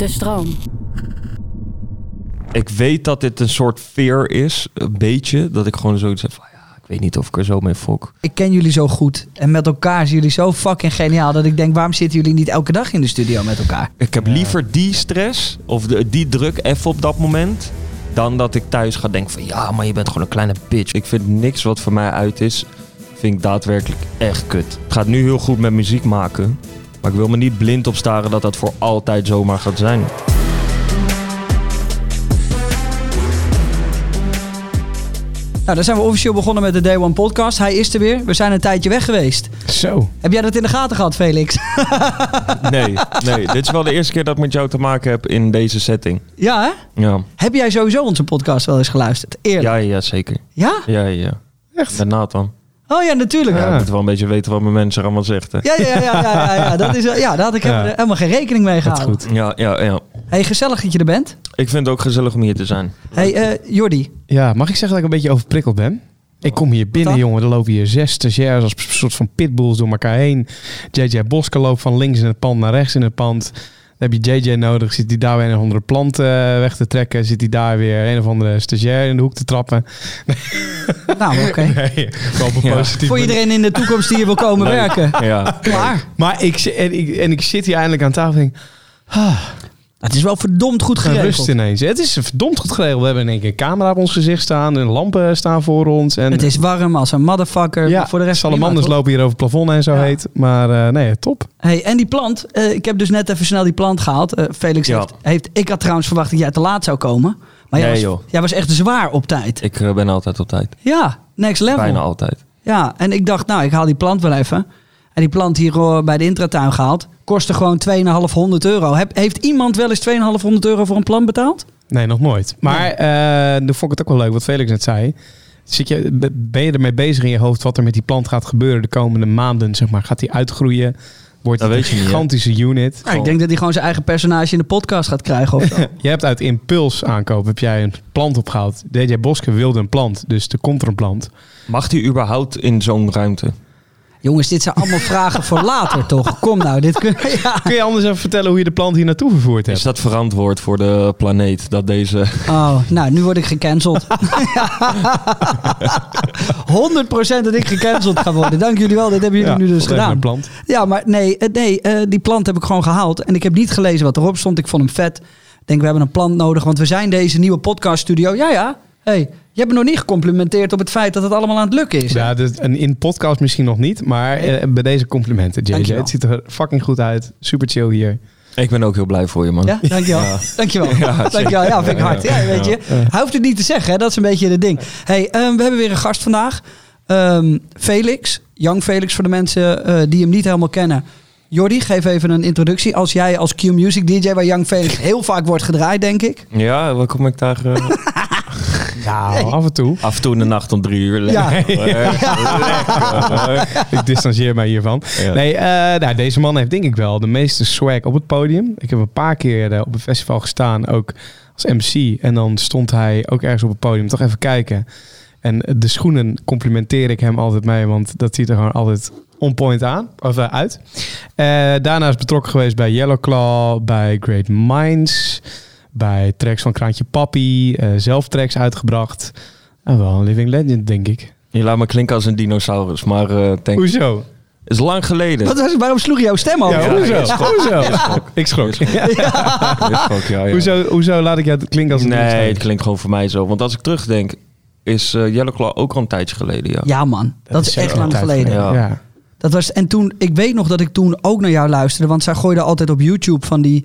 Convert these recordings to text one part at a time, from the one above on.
De stroom. Ik weet dat dit een soort fear is, een beetje. Dat ik gewoon zoiets heb van, ja, ik weet niet of ik er zo mee fok. Ik ken jullie zo goed. En met elkaar zijn jullie zo fucking geniaal. Dat ik denk, waarom zitten jullie niet elke dag in de studio met elkaar? Ik heb liever die stress of de, die druk even op dat moment... dan dat ik thuis ga denken van, ja, maar je bent gewoon een kleine bitch. Ik vind niks wat voor mij uit is, vind ik daadwerkelijk echt kut. Het gaat nu heel goed met muziek maken... maar ik wil me niet blind op staren dat dat voor altijd zomaar gaat zijn. Nou, dan zijn we officieel begonnen met de Day One podcast. Hij is er weer. We zijn een tijdje weg geweest. Zo. Heb jij dat in de gaten gehad, Felix? Nee, nee, dit is wel de eerste keer dat ik met jou te maken heb in deze setting. ja, hè? Ja, Heb jij sowieso onze podcast wel eens geluisterd? Eerlijk. ja, ja zeker. Ja? Ja, ja. Echt? Met Nathan. Oh ja, natuurlijk. Ja, Ja, ik moet wel een beetje weten wat mijn mensen allemaal zegt. Hè. ja, ja, ja, ja, ja, ja. Dat is, ja daar had ik Ja. helemaal, helemaal geen rekening mee Dat is gehouden. goed. Ja, ja, ja. Hey, gezellig dat je er bent. Ik vind het ook gezellig om hier te zijn. Hey, eh Jordi. Ja, mag ik zeggen dat ik een beetje overprikkeld ben? Ik kom hier binnen, jongen. Er lopen hier zes stagiairs als een soort van pitbulls door elkaar heen. JJ Boske loopt van links in het pand naar rechts in het pand. Dan heb je JJ nodig. Zit hij daar weer een of andere plant eh, weg te trekken? Zit hij daar weer een of andere stagiair in de hoek te trappen? Nou, oké. Nee, Ja. Voor iedereen in de toekomst die hier wil komen werken. Ja. Klaar. Maar ik, en, ik, en ik zit hier eindelijk aan tafel en denk, ah, Het is wel verdomd goed geregeld. rust ineens. Het is verdomd goed geregeld. We hebben in één keer een camera op ons gezicht staan. En lampen staan voor ons. En Het is warm als een motherfucker. ja, voor de rest salamanders prima, lopen hier over het plafond en zo Ja. heet. Maar eh, nee, top. Hey, en die plant. eh, ik heb dus net even snel die plant gehaald. Eh, Felix Ja. heeft, heeft... Ik had trouwens verwacht dat jij te laat zou komen. Maar jij, Nee, was, joh. jij was echt zwaar op tijd. Ik ben altijd op tijd. Ja, next level. Bijna altijd. Ja, en ik dacht, nou, ik haal die plant wel even. En die plant hier eh, bij de intratuin gehaald. Kostte gewoon 2,500 euro. Heb, heeft iemand wel eens 2,500 euro voor een plant betaald? Nee, nog nooit. Maar eh nu vond ik het ook wel leuk wat Felix net zei. Zit je, be- ben je ermee bezig in je hoofd wat er met die plant gaat gebeuren de komende maanden? Zeg maar? Gaat die uitgroeien? Wordt het weet een niet, gigantische unit? Nou, ik denk dat hij gewoon zijn eigen personage in de podcast gaat krijgen. Of zo. Je hebt uit impuls aankoop heb jij een plant opgehaald. DJ Boske wilde een plant, dus er komt er een plant. Mag die überhaupt in zo'n ruimte? Jongens, dit zijn allemaal vragen voor later, toch? Kom nou, dit kun ja. Kun je anders even vertellen hoe je de plant hier naartoe vervoerd hebt? Is dat verantwoord voor de planeet dat deze... Oh, nou, nu word ik gecanceld. 100% dat ik gecanceld ga worden. Dank jullie wel, dat hebben jullie Ja, nu dus gedaan. Plant. Ja, maar nee, eh, nee eh, die plant heb ik gewoon gehaald. En ik heb niet gelezen wat erop stond. Ik vond hem vet. Ik denk, we hebben een plant nodig, want we zijn deze nieuwe podcaststudio. Ja, ja. Hey, je hebt me nog niet gecomplimenteerd op het feit dat het allemaal aan het lukken is. Ja, dus, in podcast misschien nog niet, maar eh, bij deze complimenten, JJ. Dankjewel. Het ziet er fucking goed uit. Super chill hier. Ik ben ook heel blij voor je, man. Ja, dankjewel. Ja. Dankjewel. Ja, dankjewel. Ja, vind ik hard. Ja, weet je. Hij hoeft het niet te zeggen, hè? dat is een beetje het ding. Hey, ehm, we hebben weer een gast vandaag. Ehm, Felix, Young Felix voor de mensen eh, die hem niet helemaal kennen. Jordi, geef even een introductie. Als jij als Q-Music DJ, waar Young Felix heel vaak wordt gedraaid, denk ik. Ja, wat kom ik daar... Ja, af en toe. af en toe in de nacht om drie uur. Ja. Lekker. Ik distancieer mij hiervan. Ja. Nee, eh, nou, deze man heeft denk ik wel de meeste swag op het podium. Ik heb een paar keer eh, op een festival gestaan, ook als MC. En dan stond hij ook ergens op het podium. Toch even kijken. En de schoenen complimenteer ik hem altijd mee, want dat ziet er gewoon altijd on point aan, of eh, uit. Eh, daarna is betrokken geweest bij Yellow Claw, bij Great Minds, bij tracks van Kraantje Papi, eh, zelf tracks uitgebracht. En wel een living legend, denk ik. Je laat me klinken als een dinosaurus, maar eh denk, Hoezo? is lang geleden. Wat was, waarom sloeg jouw stem over? Ja, hoezo? ik schrok. Hoezo? Ik schrok. Ik schrok. Hoezo, hoezo laat ik jou klinken als een Nee, dinosaurus? het klinkt gewoon voor mij zo. Want als ik terugdenk, is eh Yellow Claw ook al een tijdje geleden, ja. Ja, man. Dat, is zeker echt lang geleden. Ja. Ja. Dat was, en toen, ik weet nog dat ik toen ook naar jou luisterde. Want zij gooide altijd op YouTube van die,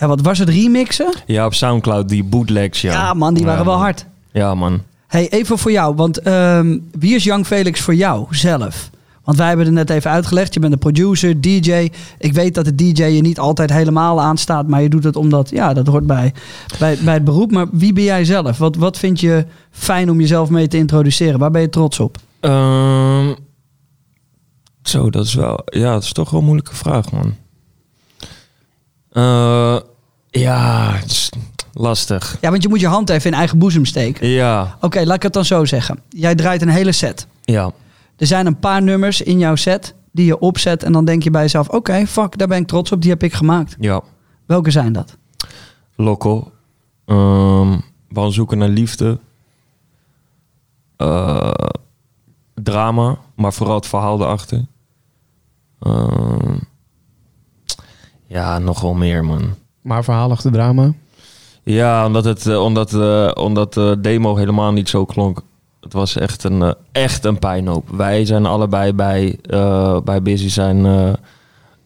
ja, wat was het, remixen? Ja, op Soundcloud, die bootlegs, ja. Ja, man, die waren Ja, wel man. hard. Ja, man. Hey, even voor jou, want ehm, wie is Young Felix voor jou zelf? Want wij hebben het net even uitgelegd. Je bent een producer, DJ. Ik weet dat de DJ je niet altijd helemaal aanstaat, maar je doet het omdat, ja, dat hoort bij, bij, bij het beroep. Maar wie ben jij zelf? Wat, wat vind je fijn om jezelf mee te introduceren? Waar ben je trots op? Ehm, zo, dat is wel... Ja, dat is toch wel een moeilijke vraag, man. Eh, ja, het is lastig. Ja, want je moet je hand even in eigen boezem steken. Ja, Oké, laat ik het dan zo zeggen. Jij draait een hele set. ja. Er zijn een paar nummers in jouw set die je opzet en dan denk je bij jezelf: oké, fuck, daar ben ik trots op, die heb ik gemaakt. Ja. Welke zijn dat? Loco. Van zoeken naar liefde. Eh, drama, maar vooral het verhaal erachter. Ehm, ja, nog wel meer, man. Maar verhaal achter drama. Ja, omdat het eh, omdat, eh, omdat de demo helemaal niet zo klonk. Het was echt een, eh, echt een pijnhoop. Wij zijn allebei bij, eh, bij Busy zijn eh,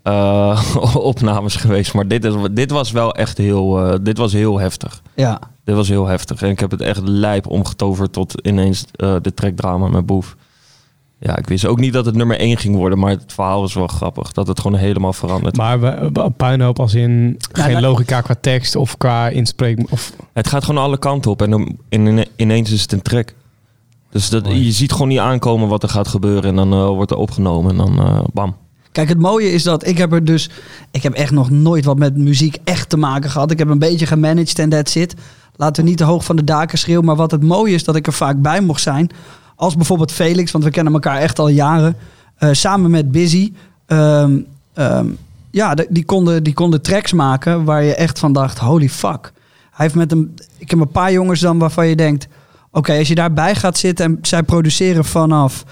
eh, opnames geweest. Maar dit, is, dit was wel echt heel, eh, dit was heel heftig. Ja. Dit was heel heftig. En ik heb het echt lijp omgetoverd tot ineens eh, de trackdrama met Boef. Ja, ik wist ook niet dat het nummer 1 ging worden, maar het verhaal was wel grappig. Dat het gewoon helemaal verandert. Maar we, we- puinhoop als in geen dat- logica qua tekst of qua inspreek. Of, Het gaat gewoon alle kanten op en dan in, ineens is het een track. Dus dat, je ziet gewoon niet aankomen wat er gaat gebeuren en dan eh, wordt er opgenomen en dan eh, bam. Kijk, het mooie is dat ik heb er dus... Ik heb echt nog nooit wat met muziek echt te maken gehad. Ik heb een beetje gemanaged en that's it. Laten we niet te hoog van de daken schreeuwen. Maar wat het mooie is dat ik er vaak bij mocht zijn. Als bijvoorbeeld Felix, want we kennen elkaar echt al jaren. eh, samen met Busy. Ehm, ehm, ja, die konden, die konden tracks maken waar je echt van dacht, holy fuck. Hij heeft met een... Ik heb een paar jongens dan waarvan je denkt... Oké, als je daarbij gaat zitten en zij produceren vanaf...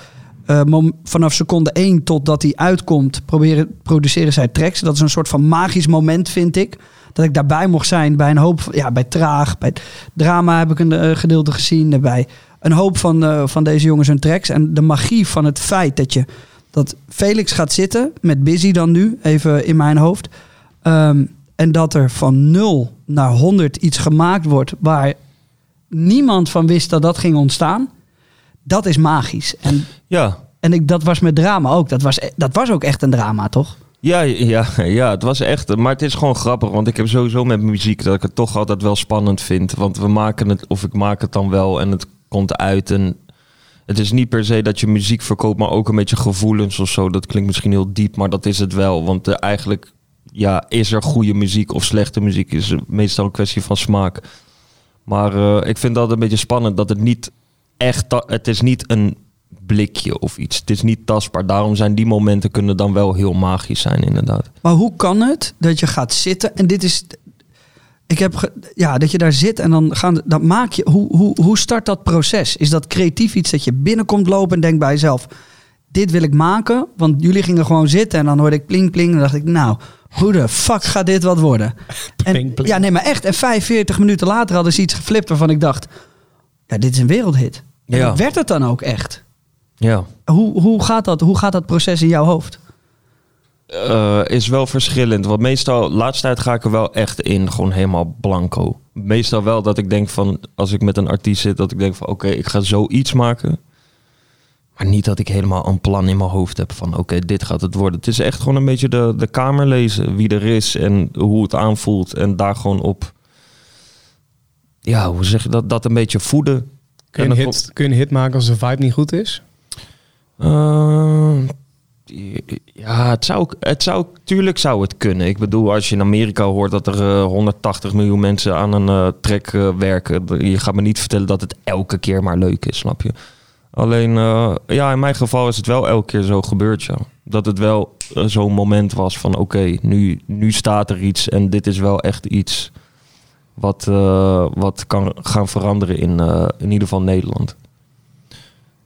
eh, mom- vanaf seconde 1 totdat hij uitkomt, proberen, produceren zij tracks. Dat is een soort van magisch moment, vind ik. Dat ik daarbij mocht zijn bij een hoop, ja, bij Traag, bij drama heb ik een eh, gedeelte gezien. Bij een hoop van, eh, van deze jongens hun tracks. En de magie van het feit dat je, dat Felix gaat zitten, met Busy dan nu, even in mijn hoofd. Ehm, en dat er van 0 naar 100 iets gemaakt wordt waar niemand van wist dat dat ging ontstaan. Dat is magisch. En Ja, en ik, dat was met drama ook. Dat was, e- dat was ook echt een drama, toch? ja, ja, ja, het was echt. Maar het is gewoon grappig, want ik heb sowieso met muziek dat ik het toch altijd wel spannend vind. Want we maken het, of ik maak het dan wel en het komt uit. En het is niet per se dat je muziek verkoopt, maar ook een beetje gevoelens of zo. Dat klinkt misschien heel diep, maar dat is het wel. Want eh, eigenlijk ja, is er goede muziek of slechte muziek. Is meestal een kwestie van smaak. Maar eh, ik vind dat een beetje spannend dat het niet echt. Het is niet een blikje of iets. Het is niet tastbaar. Daarom zijn die momenten kunnen dan wel heel magisch zijn, inderdaad. Maar hoe kan het dat je gaat zitten en dit is. Ik heb ge- ja, dat je daar zit en dan gaan. Dat maak je. Hoe, hoe, hoe start dat proces? Is dat creatief iets dat je binnenkomt lopen en denkt bij jezelf: dit wil ik maken? Want jullie gingen gewoon zitten en dan hoorde ik pling pling en dan dacht ik: nou, hoe de fuck gaat dit wat worden? En, Pling, pling. Ja, nee, maar echt. En 45 minuten later hadden ze iets geflipt waarvan ik dacht: ja, dit is een wereldhit. En Ja. dat werd het dan ook echt. Ja. Hoe, hoe, gaat dat, hoe gaat dat proces in jouw hoofd? Eh, is wel verschillend. Want meestal, laatste tijd ga ik er wel echt in, gewoon helemaal blanco. Meestal wel dat ik denk van, als ik met een artiest zit, dat ik denk van, oké, ik ga zoiets maken. Maar niet dat ik helemaal een plan in mijn hoofd heb van, oké, dit gaat het worden. Het is echt gewoon een beetje de, de kamer lezen, wie er is en hoe het aanvoelt. En daar gewoon op, ja, hoe zeg je dat, dat een beetje voeden. kun, je En een hit, kun je een hit maken als de vibe niet goed is? Eh, ja, het zou, het zou, tuurlijk zou het kunnen. Ik bedoel, als je in Amerika hoort dat er eh, 180 miljoen mensen aan een eh, track eh, werken, je gaat me niet vertellen dat het elke keer maar leuk is, snap je? Alleen, eh, ja, in mijn geval is het wel elke keer zo gebeurd, ja. Dat het wel eh, zo'n moment was van, oké, nu, nu staat er iets en dit is wel echt iets wat, eh, wat kan gaan veranderen in, eh, in ieder geval Nederland.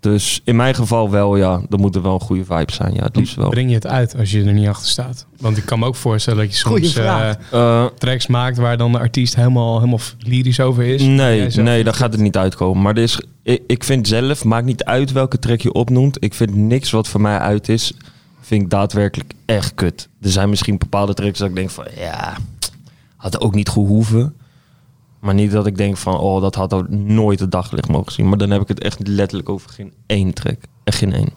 Dus in mijn geval wel, ja. Er moet er wel een goede vibe zijn. Ja, het liefst wel. Breng je het uit als je er niet achter staat? Want ik kan me ook voorstellen dat je soms eh, Eh, tracks maakt waar dan de artiest helemaal, helemaal lyrisch over is. nee, nee, daar gaat het niet uitkomen. Maar er is, ik, ik vind zelf, maakt niet uit welke track je opnoemt. Ik vind niks wat voor mij uit is, vind ik daadwerkelijk echt kut. Er zijn misschien bepaalde tracks dat ik denk van, ja, had ook niet gehoeven. Maar niet dat ik denk van, oh, dat had ook nooit het daglicht mogen zien. Maar dan heb ik het echt letterlijk over geen één track. Echt geen één.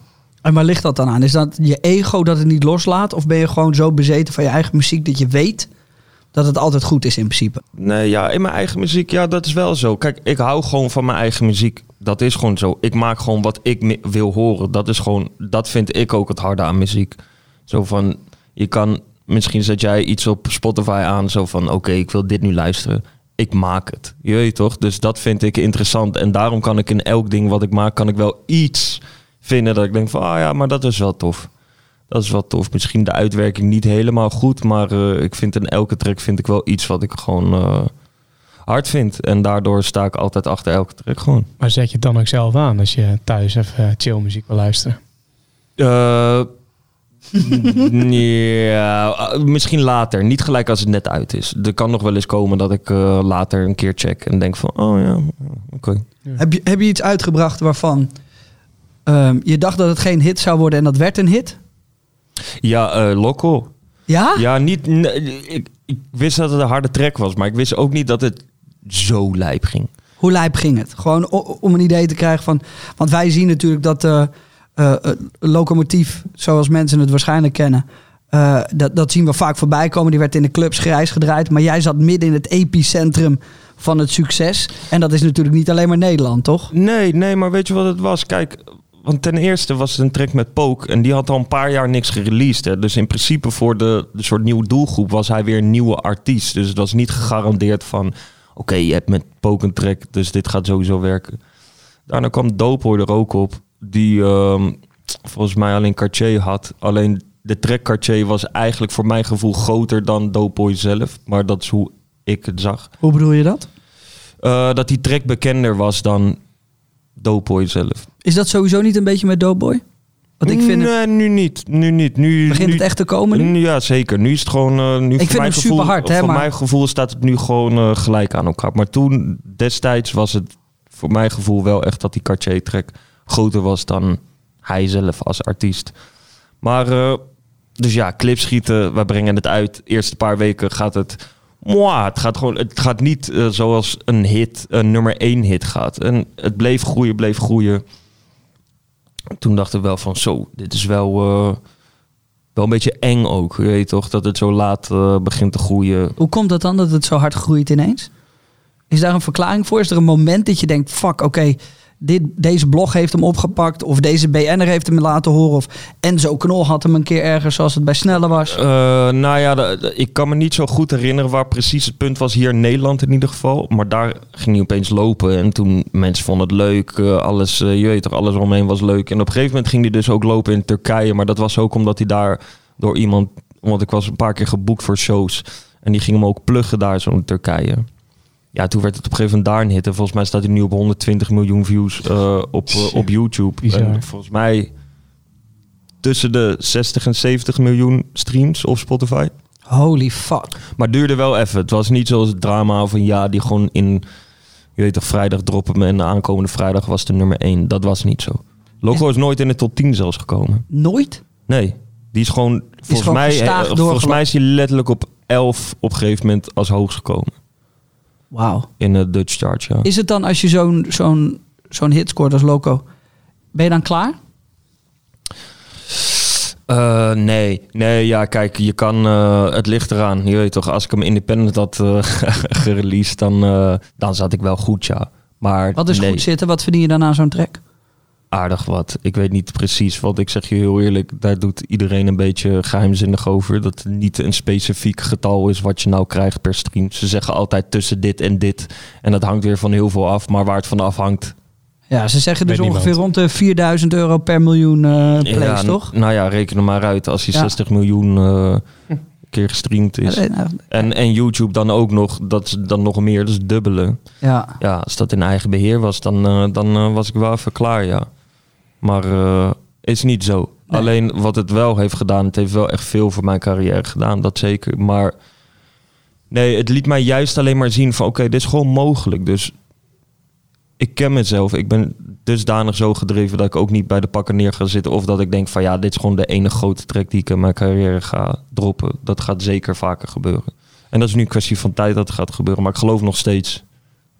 En waar ligt dat dan aan? Is dat je ego dat het niet loslaat? Of ben je gewoon zo bezeten van je eigen muziek dat je weet dat het altijd goed is in principe? Nee, ja, in mijn eigen muziek, ja, dat is wel zo. Kijk, ik hou gewoon van mijn eigen muziek. Dat is gewoon zo. Ik maak gewoon wat ik wil horen. Dat is gewoon, dat vind ik ook het harde aan muziek. Zo van, je kan, misschien zet jij iets op Spotify aan, zo van, oké, ik wil dit nu luisteren. Ik maak het. Je weet toch? Dus dat vind ik interessant. En daarom kan ik in elk ding wat ik maak, kan ik wel iets vinden dat ik denk van, ah ja, maar dat is wel tof. Dat is wel tof. Misschien de uitwerking niet helemaal goed, maar eh, ik vind in elke track vind ik wel iets wat ik gewoon, eh, hard vind. En daardoor sta ik altijd achter elke track gewoon. Maar zet je het dan ook zelf aan als je thuis even chill muziek wil luisteren? Eh, ja, eh, misschien later. Niet gelijk als het net uit is. Er kan nog wel eens komen dat ik eh, later een keer check en denk van, oh ja, oké. Heb, je, heb je iets uitgebracht waarvan ehm, je dacht dat het geen hit zou worden en dat werd een hit? Ja, eh Loco. Ja? Ja, niet. ik, ik wist dat het een harde track was, maar ik wist ook niet dat het zo lijp ging. Hoe lijp ging het? Gewoon om een idee te krijgen van... Want wij zien natuurlijk dat eh eh, locomotief, zoals mensen het waarschijnlijk kennen... eh, dat, dat zien we vaak voorbij komen. Die werd in de clubs grijs gedraaid. Maar jij zat midden in het epicentrum van het succes. En dat is natuurlijk niet alleen maar Nederland, toch? Nee, nee, maar weet je wat het was? Kijk, want ten eerste was het een track met Poke en die had al een paar jaar niks gereleased. Hè. Dus in principe voor de, de soort nieuwe doelgroep was hij weer een nieuwe artiest. Dus het was niet gegarandeerd van, oké, je hebt met Poke een track, dus dit gaat sowieso werken. Daarna kwam Doughboy er ook op, die ehm, volgens mij alleen Cartier had. Alleen de track Cartier was eigenlijk voor mijn gevoel groter dan Doughboy zelf. Maar dat is hoe ik het zag. Hoe bedoel je dat? Eh, dat die track bekender was dan Doughboy zelf. Is dat sowieso niet een beetje met Doughboy? Want ik vind het, Nee, nu niet. Nu niet. Nu, begint nu, het echt te komen nu? Ja, zeker. Nu is het gewoon... eh, nu voor vind superhard, hè, Voor maar- mijn gevoel staat het nu gewoon eh, gelijk aan elkaar. Maar toen, destijds, was het voor mijn gevoel wel echt dat die Cartier-track groter was dan hij zelf als artiest. Maar, eh, dus ja, clips schieten, we brengen het uit. Eerste paar weken gaat het... Mwah, het gaat gewoon, het gaat niet eh, zoals een hit, een nummer één hit gaat. En het bleef groeien, bleef groeien. Toen dachten we wel van, zo, dit is wel, eh, wel een beetje eng ook. Je weet toch, dat het zo laat begint te groeien. Hoe komt dat dan dat het zo hard groeit ineens? Is daar een verklaring voor? Is er een moment dat je denkt, fuck, oké, dit, deze blog heeft hem opgepakt. Of deze BN'er heeft hem laten horen. Of Enzo Knol had hem een keer ergens zoals het bij Snelle was. Eh, nou ja, ik kan me niet zo goed herinneren waar precies het punt was. Hier in Nederland in ieder geval. Maar daar ging hij opeens lopen. En toen mensen vonden het leuk. eh, alles, eh, je weet toch, alles omheen was leuk. En op een gegeven moment ging hij dus ook lopen in Turkije. Maar dat was ook omdat hij daar door iemand... Want ik was een paar keer geboekt voor shows. En die ging hem ook pluggen daar zo in Turkije. Ja, toen werd het op een gegeven moment daar een hit. En volgens mij staat hij nu op 120 miljoen views eh, op, eh, op YouTube. En volgens mij tussen de 60 en 70 miljoen streams op Spotify. Holy fuck. Maar het duurde wel even. Het was niet zoals het drama van ja, die gewoon in, je weet toch, vrijdag droppen me en de aankomende vrijdag was de nummer 1. Dat was niet zo. Loco is nooit in de top 10 zelfs gekomen. Nooit? Nee, die is gewoon, volgens, gewoon mij, eh, volgens mij is hij letterlijk op 11 op een gegeven moment als hoogst gekomen. Wauw. In de Dutch chart, ja. Is het dan als je zo'n zo'n zo'n hit scoort als Loco, ben je dan klaar? Eh, nee, nee, ja, kijk, je kan, eh, het ligt eraan. Je weet toch, als ik hem independent had eh gereleased, dan, dan zat ik wel goed, ja. Maar Wat is nee, goed zitten? Wat verdien je dan aan zo'n track? Aardig wat. Ik weet niet precies, want ik zeg je heel eerlijk, daar doet iedereen een beetje geheimzinnig over. Dat het niet een specifiek getal is wat je nou krijgt per stream. Ze zeggen altijd tussen dit en dit. En dat hangt weer van heel veel af, maar waar het van afhangt. Ja, ze zeggen dus niemand. ongeveer rond de 4000 euro per miljoen eh plays, ja, toch? Nou ja, reken er maar uit als hij Ja. 60 miljoen eh, keer gestreamd is. Ja, nou, En, en YouTube dan ook nog, dat is dan nog meer, dus dubbele. Ja. Ja, als dat in eigen beheer was, dan, eh, dan was ik wel even klaar, ja. Maar eh, is niet zo. Nee. Alleen wat het wel heeft gedaan, het heeft wel echt veel voor mijn carrière gedaan, dat zeker. Maar nee, het liet mij juist alleen maar zien van oké, dit is gewoon mogelijk. Dus ik ken mezelf. Ik ben dusdanig zo gedreven dat ik ook niet bij de pakken neer ga zitten. Of dat ik denk van ja, dit is gewoon de ene grote track die ik in mijn carrière ga droppen. Dat gaat zeker vaker gebeuren. En dat is nu een kwestie van tijd dat het gaat gebeuren. Maar ik geloof nog steeds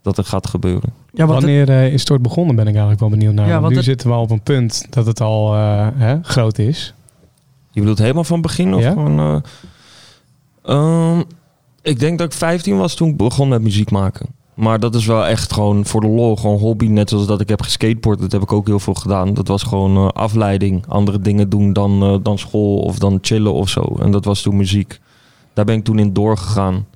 dat het gaat gebeuren. Ja, want het- Wanneer eh, is het ooit begonnen, ben ik eigenlijk wel benieuwd naar. Ja, Want nu het- zitten we al op een punt dat het al eh, hè, groot is. Je bedoelt helemaal van begin? Of Ja. gewoon, eh, ehm, ik denk dat ik 15 was toen ik begon met muziek maken. Maar dat is wel echt gewoon voor de lol, gewoon hobby. Net zoals dat ik heb geskateboard, dat heb ik ook heel veel gedaan. Dat was gewoon eh, afleiding. Andere dingen doen dan, eh, dan school of dan chillen of zo. En dat was toen muziek. Daar ben ik toen in doorgegaan.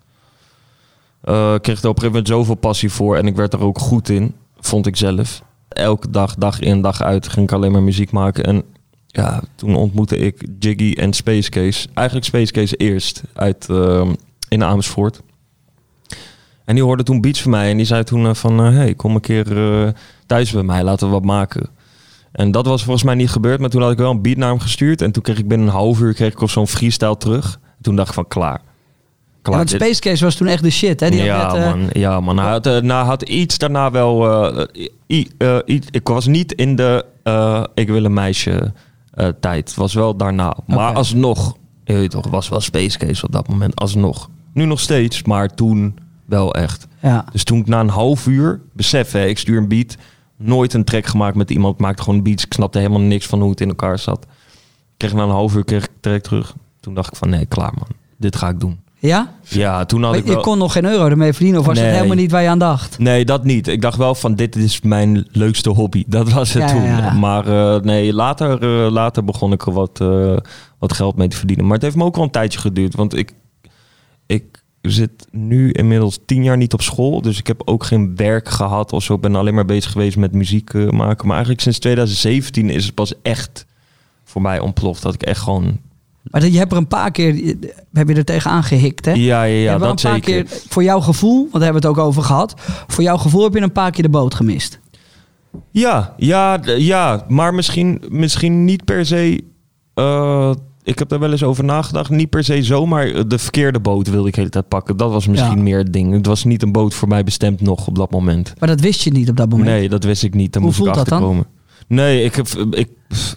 Ik kreeg er op een gegeven moment zoveel passie voor. En ik werd er ook goed in, vond ik zelf. Elke dag, dag in, dag uit, ging ik alleen maar muziek maken. En ja, toen ontmoette ik Jiggy en Space Case. Eigenlijk Space Case eerst uit, ehm, in Amersfoort. En die hoorde toen beats van mij en die zei toen eh, van... eh, hey, kom een keer thuis bij mij, laten we wat maken. En dat was volgens mij niet gebeurd, maar toen had ik wel een beat naar hem gestuurd. En toen kreeg ik binnen een half uur kreeg ik op zo'n freestyle terug. Toen dacht ik van, klaar. Klaar want Space Case was toen echt de shit, hè? Die ja, net, eh, man. Ja, man. Hij had, eh, nou, had iets daarna wel... eh, i- ik was niet in de ik wil een meisje tijd. Het was wel daarna. Maar Oké. alsnog, je weet toch, was wel Space Case op dat moment. Alsnog. Nu nog steeds, maar toen wel echt. ja. Dus toen ik na een half uur besef, hè, ik stuur een beat. Nooit een track gemaakt met iemand. Maakte gewoon beats. Ik snapte helemaal niks van hoe het in elkaar zat. Kreeg na een half uur kreeg ik track terug. Toen dacht ik van nee, klaar man. Dit ga ik doen. Ja? Ja, toen had Maar ik je kon nog geen euro ermee verdienen of was het helemaal niet waar je aan dacht? Nee, dat niet. Ik dacht wel van dit is mijn leukste hobby. Dat was het Ja, toen. ja. Maar eh, nee, later, eh, later begon ik er wat, eh, wat geld mee te verdienen. Maar het heeft me ook wel een tijdje geduurd. Want ik, ik zit nu inmiddels tien jaar niet op school. Dus ik heb ook geen werk gehad of zo. Ik ben alleen maar bezig geweest met muziek maken. Maar eigenlijk sinds 2017 is het pas echt voor mij ontploft. Dat ik echt gewoon... Maar je hebt er een paar keer, heb je er tegenaan gehikt, hè? Ja, ja, ja dat een paar zeker. keer, voor jouw gevoel, want daar hebben we het ook over gehad. Voor jouw gevoel heb je een paar keer de boot gemist. Ja, ja, ja, maar misschien, misschien niet per se. eh, ik heb daar wel eens over nagedacht. Niet per se zomaar de verkeerde boot wilde ik de hele tijd pakken. Dat was misschien Ja. meer het ding. Het was niet een boot voor mij bestemd nog op dat moment. Maar dat wist je niet op dat moment. Nee, dat wist ik niet. Daar Hoe moest ik voelt dat dan? achterkomen. Nee, ik heb. Ik,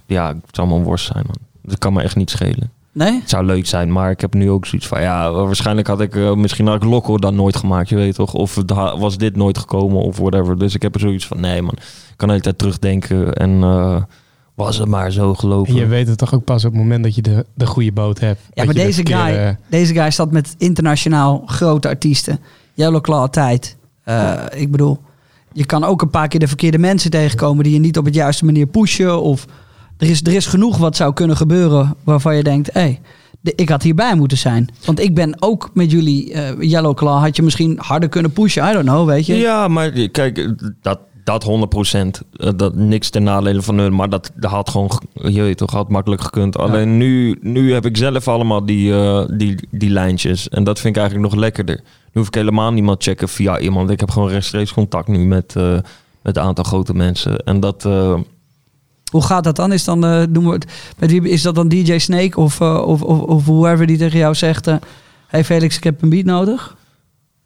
ja, het zou me een worst zijn, man. Dat kan me echt niet schelen. Nee? Het zou leuk zijn, maar ik heb nu ook zoiets van... Ja, waarschijnlijk had ik... eh, misschien had ik Lokko dan nooit gemaakt, je weet toch? Of was dit nooit gekomen of whatever. Dus ik heb er zoiets van... Nee, man. Ik kan de hele tijd terugdenken. En eh, was het maar zo gelopen. En je weet het toch ook pas op het moment dat je de, de goede boot hebt. Ja, maar de deze guy, deze guy staat met internationaal grote artiesten. Yellow Claw tijd. Eh, ik bedoel, je kan ook een paar keer de verkeerde mensen tegenkomen die je niet op het juiste manier pushen. Of er is, er is genoeg wat zou kunnen gebeuren waarvan je denkt, hé, hey, de- ik had hierbij moeten zijn. Want ik ben ook met jullie eh, Yellow Claw, had je misschien harder kunnen pushen, I don't know, weet je. Ja, maar kijk, dat, dat 100%. eh, Dat, niks ten nadele van hun. Maar dat, dat had gewoon, je weet toch, had makkelijk gekund. Alleen nu, nu heb ik zelf allemaal die, eh, die, die lijntjes. En dat vind ik eigenlijk nog lekkerder. Nu hoef ik helemaal niemand checken via iemand. Ik heb gewoon rechtstreeks contact nu met, eh, met een aantal grote mensen. En dat... eh, Hoe gaat dat dan? Is, dan, eh, noemen we het, met wie, is dat dan DJ Snake of, eh, of, of, of whoever die tegen jou zegt... eh, hey Felix, ik heb een beat nodig?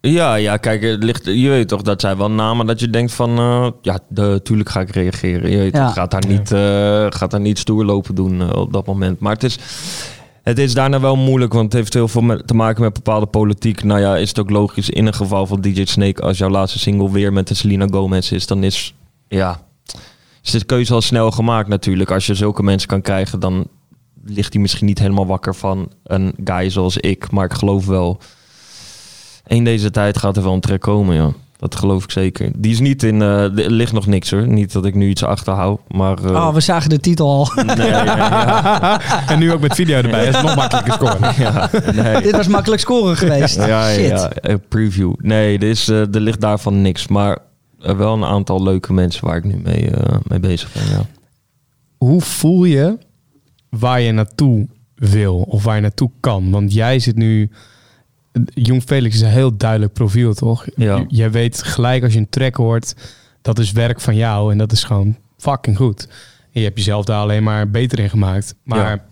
Ja, ja, kijk, het ligt, je weet toch, dat zijn wel namen dat je denkt van, eh, ja, natuurlijk ga ik reageren. Je weet, Ja. gaat daar niet, eh, gaat daar niet stoer lopen doen op dat moment. Maar het is, het is daarna wel moeilijk, want het heeft heel veel met, te maken met bepaalde politiek. Nou ja, is het ook logisch in een geval van DJ Snake, als jouw laatste single weer met de Selena Gomez is, dan is, ja, is de keuze al snel gemaakt natuurlijk. Als je zulke mensen kan krijgen, dan ligt hij misschien niet helemaal wakker van een guy zoals ik. Maar ik geloof wel, in deze tijd gaat er wel een trek komen, ja. Dat geloof ik zeker. Die is niet in, eh, er ligt nog niks hoor. Niet dat ik nu iets achterhoud, maar... eh, Oh, we zagen de titel al. nee, ja, ja, en nu ook met video erbij. Dat is nog makkelijker scoren. ja, nee. Dit was makkelijk scoren geweest. Ja, ja, Shit. ja, een preview. Nee, er, is, eh, er ligt daarvan niks. Maar eh, wel een aantal leuke mensen waar ik nu mee, eh, mee bezig ben, ja. Hoe voel je waar je naartoe wil of waar je naartoe kan? Want jij zit nu... Jong Felix is een heel duidelijk profiel, toch? Ja. Jij weet gelijk als je een track hoort, dat is werk van jou en dat is gewoon fucking goed. En je hebt jezelf daar alleen maar beter in gemaakt. Maar Ja.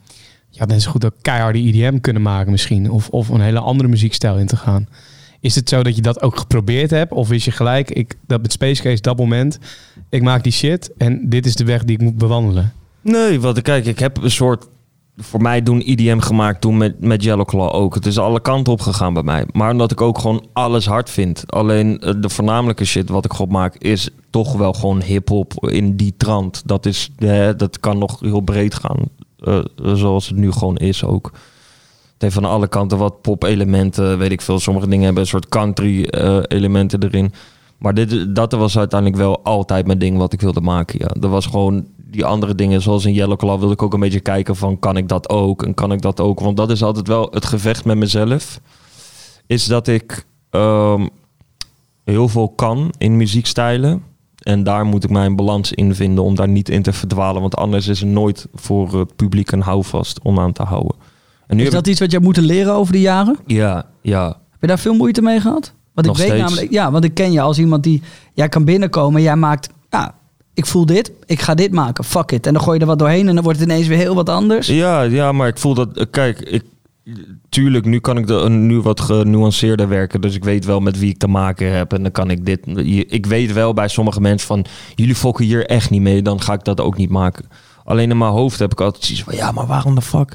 je had net zo goed ook keiharde IDM kunnen maken misschien. Of, of een hele andere muziekstijl in te gaan. Is het zo dat je dat ook geprobeerd hebt? Of is je gelijk, ik, dat met Space Case dat moment, ik maak die shit en dit is de weg die ik moet bewandelen? Nee, wat kijk, ik heb een soort voor mij doen IDM gemaakt toen met, met Yellow Claw ook. Het is alle kanten op gegaan bij mij. Maar omdat ik ook gewoon alles hard vind. Alleen eh, de voornamelijke shit wat ik gewoon maak is toch wel gewoon hip-hop in die trant. Dat, is, eh, dat kan nog heel breed gaan. eh, zoals het nu gewoon is ook. Heeft van alle kanten wat pop-elementen, weet ik veel. Sommige dingen hebben een soort country-elementen erin. Maar dit, dat was uiteindelijk wel altijd mijn ding wat ik wilde maken. Ja. Er was gewoon die andere dingen, zoals in Yellow Claw, wilde ik ook een beetje kijken van kan ik dat ook en kan ik dat ook. Want dat is altijd wel het gevecht met mezelf. Is dat ik ehm, heel veel kan in muziekstijlen. En daar moet ik mijn balans in vinden om daar niet in te verdwalen. Want anders is er nooit voor het publiek een houvast om aan te houden. En nu Is dat iets wat je hebt moeten leren over de jaren? Ja, ja. Heb je daar veel moeite mee gehad? Want ik weet steeds. namelijk, ja, want ik ken je als iemand die, jij kan binnenkomen, jij maakt, ja, ik voel dit, ik ga dit maken, fuck it. En dan gooi je er wat doorheen en dan wordt het ineens weer heel wat anders. Ja, ja, maar ik voel dat. Kijk, ik, tuurlijk, nu kan ik de, nu wat genuanceerder werken. Dus ik weet wel met wie ik te maken heb. En dan kan ik dit. Ik weet wel bij sommige mensen van. Jullie fokken hier echt niet mee. Dan ga ik dat ook niet maken. Alleen in mijn hoofd heb ik altijd zoiets van. Ja, maar waarom de fuck?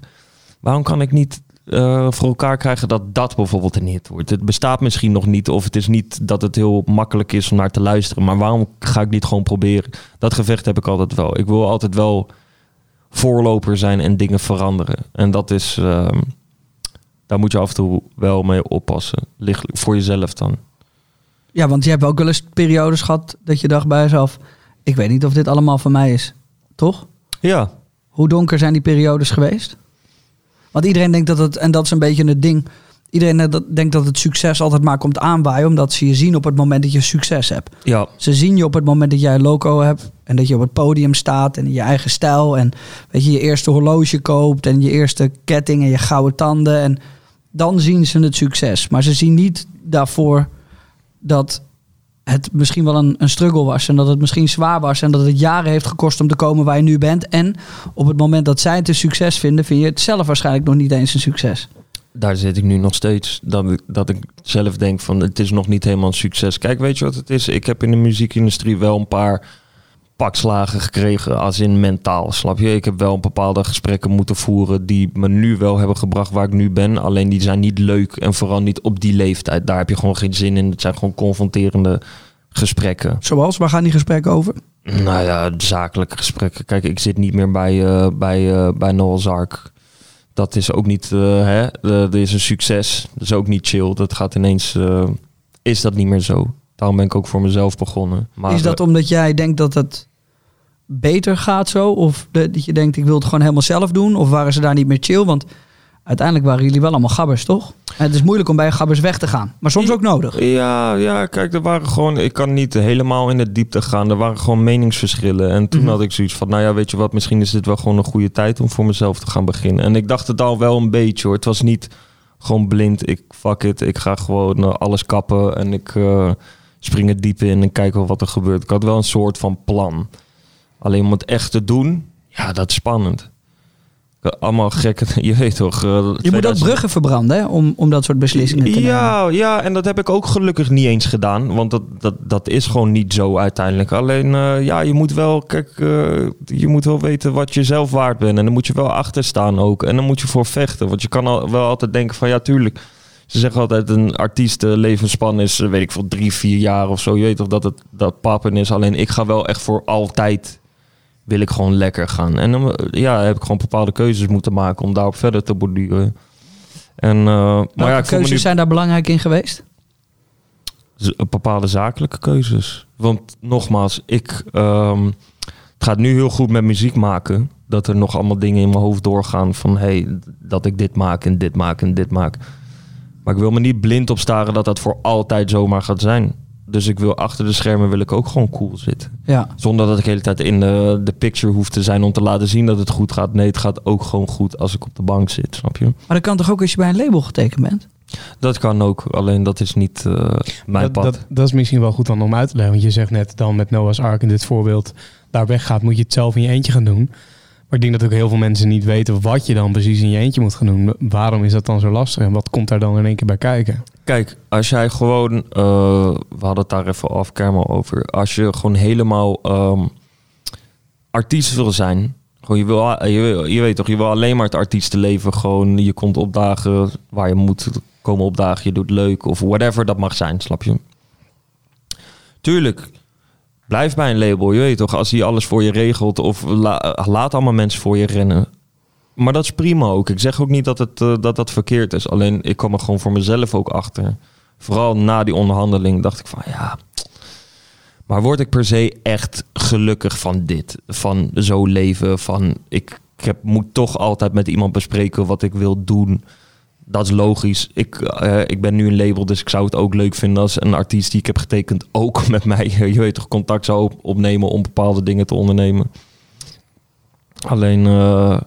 Waarom kan ik niet eh, voor elkaar krijgen dat dat bijvoorbeeld een hit wordt? Het bestaat misschien nog niet. Of het is niet dat het heel makkelijk is om naar te luisteren. Maar waarom ga ik niet gewoon proberen? Dat gevecht heb ik altijd wel. Ik wil altijd wel voorloper zijn en dingen veranderen. En dat is, ehm, daar moet je af en toe wel mee oppassen. Lichtelijk, voor jezelf dan. Ja, want je hebt ook wel eens periodes gehad dat je dacht bij jezelf, ik weet niet of dit allemaal van mij is. Toch? Ja, Hoe donker zijn die periodes geweest? Want iedereen denkt dat het, en dat is een beetje het ding. Iedereen eh, denkt dat het succes altijd maar komt aanwaaien, omdat ze je zien op het moment dat je succes hebt. ja, Ze zien je op het moment dat jij een loco hebt en dat je op het podium staat en in je eigen stijl en weet je, je eerste horloge koopt en je eerste ketting en je gouden tanden en dan zien ze het succes. Maar ze zien niet daarvoor dat het misschien wel een, een struggle was en dat het misschien zwaar was en dat het jaren heeft gekost om te komen waar je nu bent. En op het moment dat zij het een succes vinden, vind je het zelf waarschijnlijk nog niet eens een succes. daar zit ik nu nog steeds. Dat ik, dat ik zelf denk van het is nog niet helemaal een succes. Kijk, weet je wat het is? Ik heb in de muziekindustrie wel een paar pakslagen gekregen als in mentaal, snap je? Ik heb wel bepaalde gesprekken moeten voeren die me nu wel hebben gebracht waar ik nu ben. Alleen die zijn niet leuk en vooral niet op die leeftijd. Daar heb je gewoon geen zin in. Het zijn gewoon confronterende gesprekken. Zoals, waar gaan die gesprekken over? Nou ja, zakelijke gesprekken. Kijk, ik zit niet meer bij, eh bij, eh bij Noah's Ark. Dat is ook niet, eh, hè, dat is een succes. Dat is ook niet chill. Dat gaat ineens, is dat niet meer zo. Daarom ben ik ook voor mezelf begonnen. Maar, is dat omdat jij denkt dat het beter gaat zo? Of dat je denkt, ik wil het gewoon helemaal zelf doen? Of waren ze daar niet meer chill? Want uiteindelijk waren jullie wel allemaal gabbers, toch? En het is moeilijk om bij gabbers weg te gaan. Maar soms ook nodig. Ja, ja, kijk, er waren gewoon. Ik kan niet helemaal in de diepte gaan. Er waren gewoon meningsverschillen. En toen Mhm. had ik zoiets van: nou ja, weet je wat, misschien is dit wel gewoon een goede tijd om voor mezelf te gaan beginnen. En ik dacht het al wel een beetje hoor. Het was niet gewoon blind. Ik fuck it. Ik ga gewoon eh, alles kappen en ik eh, spring het diep in en kijk wel wat er gebeurt. Ik had wel een soort van plan. Alleen om het echt te doen, ja, dat is spannend. Allemaal gekke, je weet toch. eh, Je moet ook 2000 bruggen verbranden hè, om, om dat soort beslissingen te nemen. ja, ja, en dat heb ik ook gelukkig niet eens gedaan. Want dat, dat, dat is gewoon niet zo uiteindelijk. Alleen, eh, ja, je moet wel, kijk, eh, je moet wel weten wat je zelf waard bent. En dan moet je wel achter staan ook. En dan moet je voor vechten. Want je kan al, wel altijd denken van, ja, tuurlijk. Ze zeggen altijd, een artiest levensspan is, eh, weet ik veel, drie, vier jaar of zo. Je weet toch dat het dat pappen is. Alleen ik ga wel echt voor altijd, wil ik gewoon lekker gaan. En dan eh, ja, heb ik gewoon bepaalde keuzes moeten maken om daarop verder te borduren. En, eh, maar ja, keuzes nu zijn daar belangrijk in geweest? z- bepaalde zakelijke keuzes. Want nogmaals, ik, ehm, het gaat nu heel goed met muziek maken. Dat er nog allemaal dingen in mijn hoofd doorgaan van hey, dat ik dit maak en dit maak en dit maak. Maar ik wil me niet blind op staren dat dat voor altijd zomaar gaat zijn. Dus ik wil achter de schermen wil ik ook gewoon cool zitten. Ja. Zonder dat ik de hele tijd in de, de picture hoef te zijn om te laten zien dat het goed gaat. Nee, het gaat ook gewoon goed als ik op de bank zit, snap je? Maar dat kan toch ook als je bij een label getekend bent? Dat kan ook, alleen dat is niet eh, mijn dat, pad. Dat, dat is misschien wel goed dan om uit te leggen. Want je zegt net dan met Noah's Ark in dit voorbeeld daar weggaat, moet je het zelf in je eentje gaan doen. Ik denk dat ook heel veel mensen niet weten wat je dan precies in je eentje moet gaan doen. Waarom is dat dan zo lastig en wat komt daar dan in één keer bij kijken? Kijk, als jij gewoon, eh, we hadden het daar even off camera over. Als je gewoon helemaal ehm, artiest wil zijn, gewoon je, wil, je, wil- je weet toch, je wil alleen maar het artiestenleven. Gewoon, je komt opdagen waar je moet komen opdagen. Je doet leuk of whatever dat mag zijn, snap je? Tuurlijk, blijf bij een label. Je weet toch, als hij alles voor je regelt of la- laat allemaal mensen voor je rennen. Maar dat is prima ook. Ik zeg ook niet dat het, eh, dat, dat verkeerd is. Alleen ik kwam er gewoon voor mezelf ook achter. Vooral na die onderhandeling dacht ik van ja. Maar word ik per se echt gelukkig van dit? Van zo leven? Van ik, ik heb, moet toch altijd met iemand bespreken wat ik wil doen. Dat is logisch. Ik, eh, ik ben nu een label, dus ik zou het ook leuk vinden als een artiest die ik heb getekend ook met mij, je weet toch, contact zou op- opnemen om bepaalde dingen te ondernemen. Alleen, eh,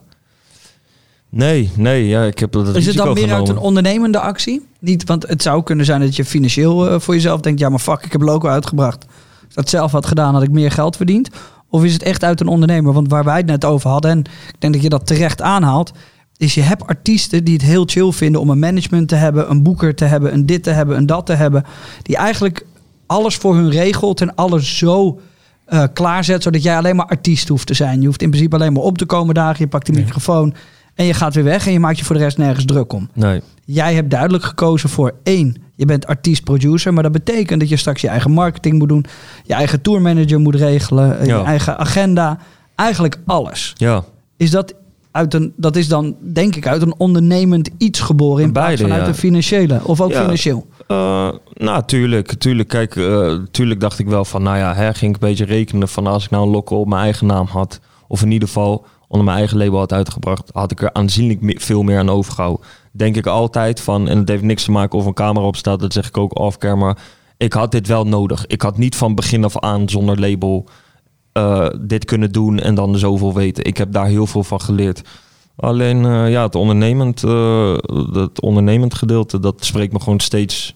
nee, nee, ja, ik heb dat Is het dan meer uit een ondernemende actie? Niet, want het zou kunnen zijn dat je financieel eh, voor jezelf denkt... ja, maar fuck, ik heb logo uitgebracht. Als ik dat zelf had gedaan, had ik meer geld verdiend. Of is het echt uit een ondernemer? Want waar wij het net over hadden... en ik denk dat je dat terecht aanhaalt... is je hebt artiesten die het heel chill vinden... om een management te hebben, een boeker te hebben... een dit te hebben, een dat te hebben... die eigenlijk alles voor hun regelt en alles zo eh, klaarzet... zodat jij alleen maar artiest hoeft te zijn. Je hoeft in principe alleen maar op te komen dagen... je pakt de microfoon en je gaat weer weg... en je maakt je voor de rest nergens druk om. Nee. Jij hebt duidelijk gekozen voor één. Je bent artiest-producer, maar dat betekent dat je straks je eigen marketing moet doen, je eigen tourmanager moet regelen, eh, Ja. je eigen agenda, eigenlijk alles. Ja. Is dat uit een, dat is dan denk ik uit een ondernemend iets geboren in plaats van uit een financiële of ook Ja. financieel. Eh, nou, tuurlijk. tuurlijk. Kijk, eh, tuurlijk dacht ik wel van, nou ja, hè, ging ik een beetje rekenen van als ik nou een lokkel op mijn eigen naam had, of in ieder geval onder mijn eigen label had uitgebracht, had ik er aanzienlijk me- veel meer aan overgehouden. Denk ik altijd van, en het heeft niks te maken of een camera op staat, dat zeg ik ook off-camera. Ik had dit wel nodig. Ik had niet van begin af aan zonder label eh, dit kunnen doen en dan zoveel weten. Ik heb daar heel veel van geleerd. Alleen eh, ja, het ondernemend, eh, het ondernemend gedeelte, dat spreekt me gewoon steeds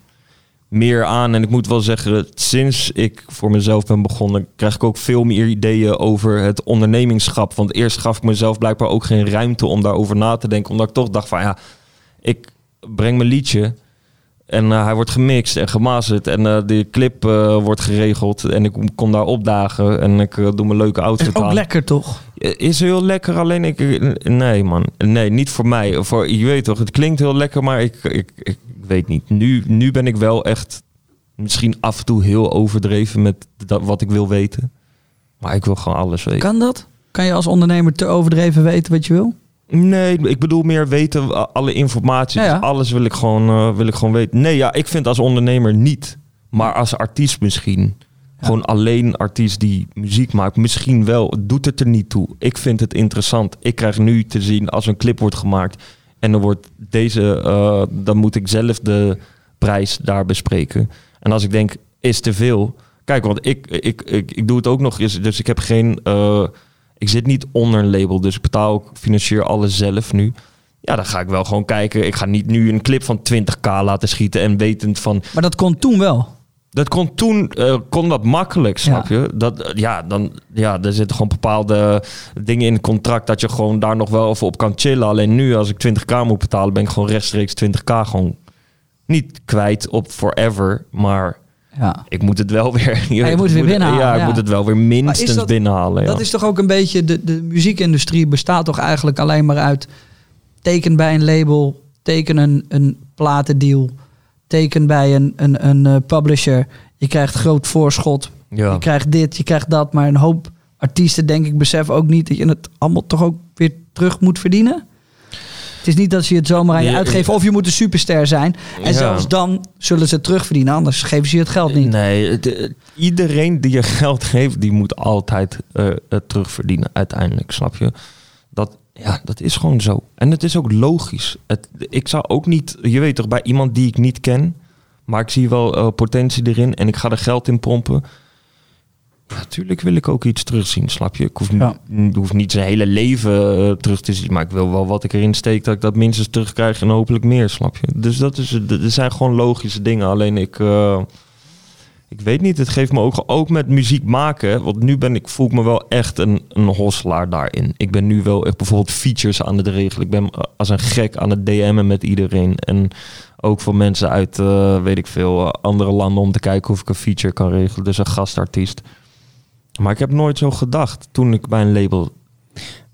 meer aan. En ik moet wel zeggen, sinds ik voor mezelf ben begonnen, krijg ik ook veel meer ideeën over het ondernemingschap. Want eerst gaf ik mezelf blijkbaar ook geen ruimte om daarover na te denken. Omdat ik toch dacht van ja, ik breng mijn liedje. En eh, hij wordt gemixt en gemasterd. En eh de clip eh, wordt geregeld. En ik kom daar opdagen. En ik doe mijn leuke outfit Is ook aan. lekker toch? Is heel lekker, alleen ik... Nee, man. Nee, niet voor mij. Voor, je weet toch, het klinkt heel lekker, maar ik, ik, ik weet niet. Nu, nu ben ik wel echt misschien af en toe heel overdreven met dat, wat ik wil weten. Maar ik wil gewoon alles weten. Kan dat? Kan je als ondernemer te overdreven weten wat je wil? Nee, ik bedoel meer weten, a- alle informatie. Ja, ja. Dus alles wil ik, gewoon, eh, wil ik gewoon weten. Nee, ja, ik vind als ondernemer niet. Maar als artiest misschien. Gewoon alleen artiest die muziek maakt. Misschien wel. Het doet het er niet toe. Ik vind het interessant. Ik krijg nu te zien als een clip wordt gemaakt. En dan wordt deze... eh, dan moet ik zelf de prijs daar bespreken. En als ik denk, is te veel... Kijk, want ik, ik, ik, ik doe het ook nog eens. Dus ik heb geen... eh, ik zit niet onder een label. Dus ik betaal ook financieel alles zelf nu. Ja, dan ga ik wel gewoon kijken. Ik ga niet nu een clip van 20k laten schieten. En wetend van... Maar dat kon toen wel. Dat kon toen eh, kon dat makkelijk, snap Ja. je? Dat, eh, ja, dan, ja, er zitten gewoon bepaalde dingen in het contract dat je gewoon daar nog wel even op kan chillen. Alleen nu, als ik 20k moet betalen, ben ik gewoon rechtstreeks 20k gewoon niet kwijt op forever. Maar Ja. ik moet het wel weer. Je, je weet, moet het weer binnenhalen, Ja, ik ja. moet het wel weer minstens dat- binnenhalen. Dat ja. is toch ook een beetje, de, de muziekindustrie bestaat toch eigenlijk alleen maar uit teken bij een label, teken een, een platendeal, teken bij een, een, een eh, publisher. Je krijgt groot voorschot, ja. je krijgt dit, je krijgt dat. Maar een hoop artiesten, denk ik, beseffen ook niet dat je het allemaal toch ook weer terug moet verdienen. Het is niet dat ze het zomaar aan je uitgeven of je moet een superster zijn. En Ja. zelfs dan zullen ze het terugverdienen, anders geven ze je het geld niet. Nee, iedereen die je geld geeft, die moet altijd eh, het terugverdienen uiteindelijk, snap je? Dat, ja, dat is gewoon zo. En het is ook logisch. Het, ik zou ook niet, je weet toch, bij iemand die ik niet ken, maar ik zie wel eh, potentie erin en ik ga er geld in pompen. Natuurlijk wil ik ook iets terugzien, snap je? Ik hoef, Ja. niet, hoef niet zijn hele leven eh, terug te zien, maar ik wil wel wat ik erin steek, dat ik dat minstens terugkrijg en hopelijk meer, snap je? Dus dat is, er zijn gewoon logische dingen. Alleen ik, eh, ik weet niet, het geeft me ook, ook met muziek maken, want nu ben ik, voel ik me wel echt een, een hosselaar daarin. Ik ben nu wel echt bijvoorbeeld features aan het regelen. Ik ben eh, als een gek aan het DM'en met iedereen. En ook voor mensen uit, weet ik veel, andere landen om te kijken of ik een feature kan regelen. Dus een gastartiest. Maar ik heb nooit zo gedacht toen ik bij een label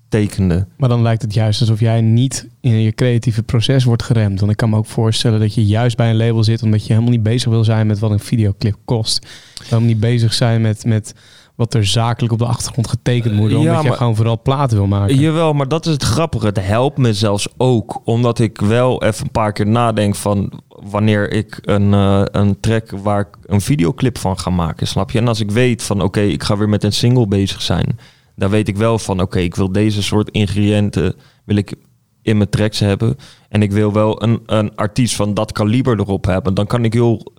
tekende. Maar dan lijkt het juist alsof jij niet in je creatieve proces wordt geremd. Want ik kan me ook voorstellen dat je juist bij een label zit omdat je helemaal niet bezig wil zijn met wat een videoclip kost. Helemaal niet bezig zijn met, met wat er zakelijk op de achtergrond getekend moet worden. Ja, omdat je maar- gewoon vooral platen wil maken. Jawel, maar dat is het grappige. Het helpt me zelfs ook. Omdat ik wel even een paar keer nadenk van wanneer ik een, eh, een track waar ik een videoclip van ga maken, snap je? En als ik weet van oké, ik ga weer met een single bezig zijn, dan weet ik wel van oké, ik wil deze soort ingrediënten wil ik in mijn tracks hebben. En ik wil wel een, een artiest van dat kaliber erop hebben. Dan kan ik heel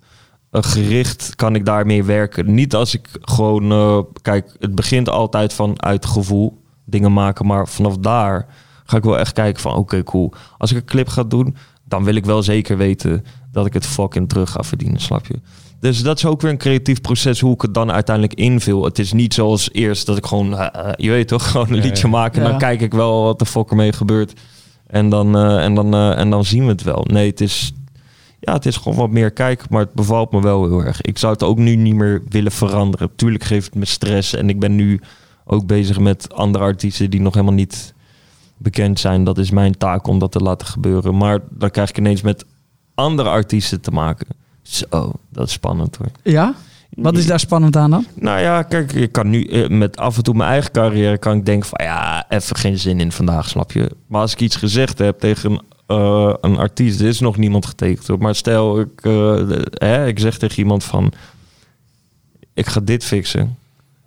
gericht kan ik daarmee werken. Niet als ik gewoon, eh, kijk, het begint altijd van uit gevoel dingen maken, maar vanaf daar ga ik wel echt kijken van, oké, cool. Als ik een clip ga doen, dan wil ik wel zeker weten dat ik het fucking terug ga verdienen, snap je? Dus dat is ook weer een creatief proces hoe ik het dan uiteindelijk invul. Het is niet zoals eerst dat ik gewoon, eh, eh, je weet toch, gewoon een Ja, liedje ja. maak en Ja. dan kijk ik wel wat de fuck ermee gebeurt. En dan, eh, en, dan, eh, en dan zien we het wel. Nee, het is, ja, het is gewoon wat meer kijken, maar het bevalt me wel heel erg. Ik zou het ook nu niet meer willen veranderen. Tuurlijk geeft het me stress en ik ben nu ook bezig met andere artiesten die nog helemaal niet bekend zijn. Dat is mijn taak om dat te laten gebeuren. Maar dan krijg ik ineens met andere artiesten te maken. Zo, dat is spannend hoor. Ja? Wat is daar spannend aan dan? Nou ja, kijk, ik kan nu eh, met af en toe mijn eigen carrière kan ik denken van ja, even geen zin in vandaag, snap je. Maar als ik iets gezegd heb tegen een, eh, een artiest, is nog niemand getekend. Maar stel, ik, eh, hè, ik zeg tegen iemand van ik ga dit fixen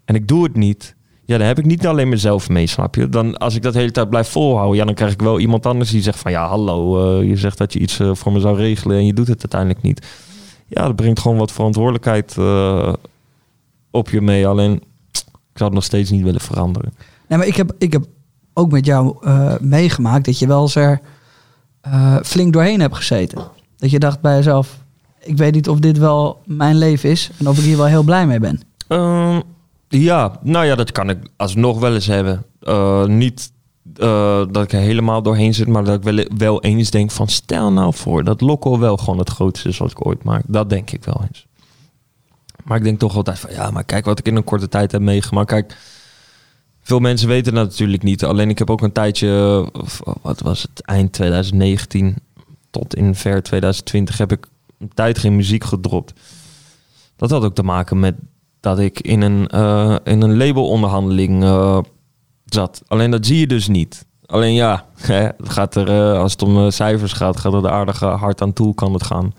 en ik doe het niet. Ja, dan heb ik niet alleen mezelf mee, snap je? Dan, als ik dat hele tijd blijf volhouden, ja, dan krijg ik wel iemand anders die zegt van... ja, hallo, eh, je zegt dat je iets voor me zou regelen en je doet het uiteindelijk niet. Ja, dat brengt gewoon wat verantwoordelijkheid op je mee. Alleen, ik zou het nog steeds niet willen veranderen. Nee, maar ik heb, ik heb ook met jou meegemaakt dat je wel eens er eh, flink doorheen hebt gezeten. Dat je dacht bij jezelf, ik weet niet of dit wel mijn leven is en of ik hier wel heel blij mee ben. Ehm, ja, nou ja, dat kan ik alsnog wel eens hebben. Eh, niet eh, dat ik er helemaal doorheen zit, maar dat ik wel, wel eens denk van... stel nou voor dat Lokko wel gewoon het grootste is wat ik ooit maak. Dat denk ik wel eens. Maar ik denk toch altijd van... ja, maar kijk wat ik in een korte tijd heb meegemaakt. Kijk, veel mensen weten dat natuurlijk niet. Alleen ik heb ook een tijdje, of wat was het, eind 2019 tot in ver 2020 heb ik een tijd geen muziek gedropt. Dat had ook te maken met dat ik in een, eh, in een labelonderhandeling eh, zat. Alleen dat zie je dus niet. Alleen ja, hè, gaat er, eh, als het om cijfers gaat, gaat het aardig eh, hard aan toe, kan het gaan.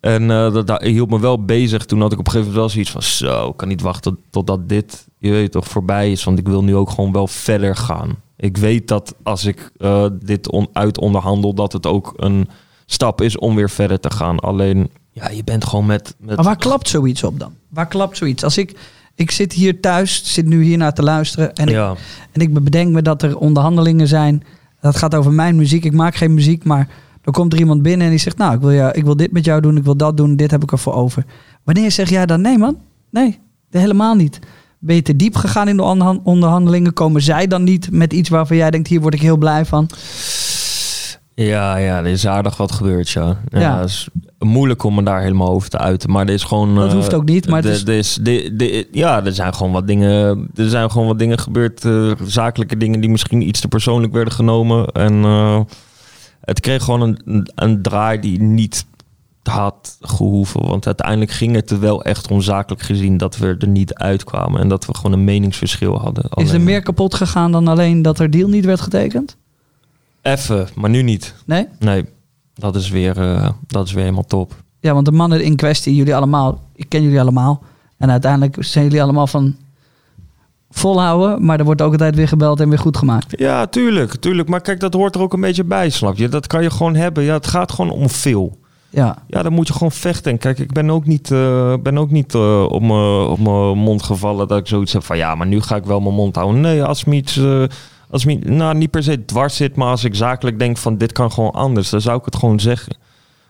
En dat, dat hield me wel bezig. Toen had ik op een gegeven moment wel zoiets van... Zo, kan niet wachten totdat dit, je weet toch, voorbij is. Want ik wil nu ook gewoon wel verder gaan. Ik weet dat als ik eh, dit on, uit onderhandel... dat het ook een stap is om weer verder te gaan. Alleen, ja, je bent gewoon met... met Maar waar klapt zoiets op dan? Waar klapt zoiets? Als ik, ik zit hier thuis, zit nu hier naar te luisteren en ik, en ik bedenk me dat er onderhandelingen zijn. Dat gaat over mijn muziek. Ik maak geen muziek, maar dan komt er iemand binnen en die zegt, nou, ik wil, ja, ik wil dit met jou doen, ik wil dat doen, dit heb ik ervoor over. Wanneer zeg jij dan, nee man, nee, helemaal niet. Ben je te diep gegaan in de onderhan- onderhandelingen? Komen zij dan niet met iets waarvan jij denkt, hier word ik heel blij van? Ja, ja, er is aardig wat gebeurd, ja. ja. Ja. Het is moeilijk om me daar helemaal over te uiten. Maar er is gewoon... Dat eh, hoeft ook niet, maar het is- is, de, de, ja, er zijn gewoon wat dingen... Er zijn gewoon wat dingen gebeurd. eh, zakelijke dingen die misschien iets te persoonlijk werden genomen. En eh, het kreeg gewoon een, een draai die niet had gehoeven. Want uiteindelijk ging het er wel echt om zakelijk gezien... dat we er niet uitkwamen. En dat we gewoon een meningsverschil hadden. Is er meer kapot gegaan dan alleen dat er deal niet werd getekend? Even, maar nu niet. Nee? Nee, dat is weer, eh, dat is weer helemaal top. Ja, want de mannen in kwestie, jullie allemaal, ik ken jullie allemaal. En uiteindelijk zijn jullie allemaal van volhouden, maar er wordt ook altijd weer gebeld en weer goed gemaakt. Ja, tuurlijk, tuurlijk. Maar kijk, dat hoort er ook een beetje bij, snap je? Dat kan je gewoon hebben. Ja, het gaat gewoon om veel. Ja, Ja, dan moet je gewoon vechten. En kijk, ik ben ook niet, eh, ben ook niet eh, op mijn mond gevallen dat ik zoiets heb van... ja, maar nu ga ik wel mijn mond houden. Nee, als iets... eh, als me, nou, niet per se dwars zit, maar als ik zakelijk denk van dit kan gewoon anders, dan zou ik het gewoon zeggen.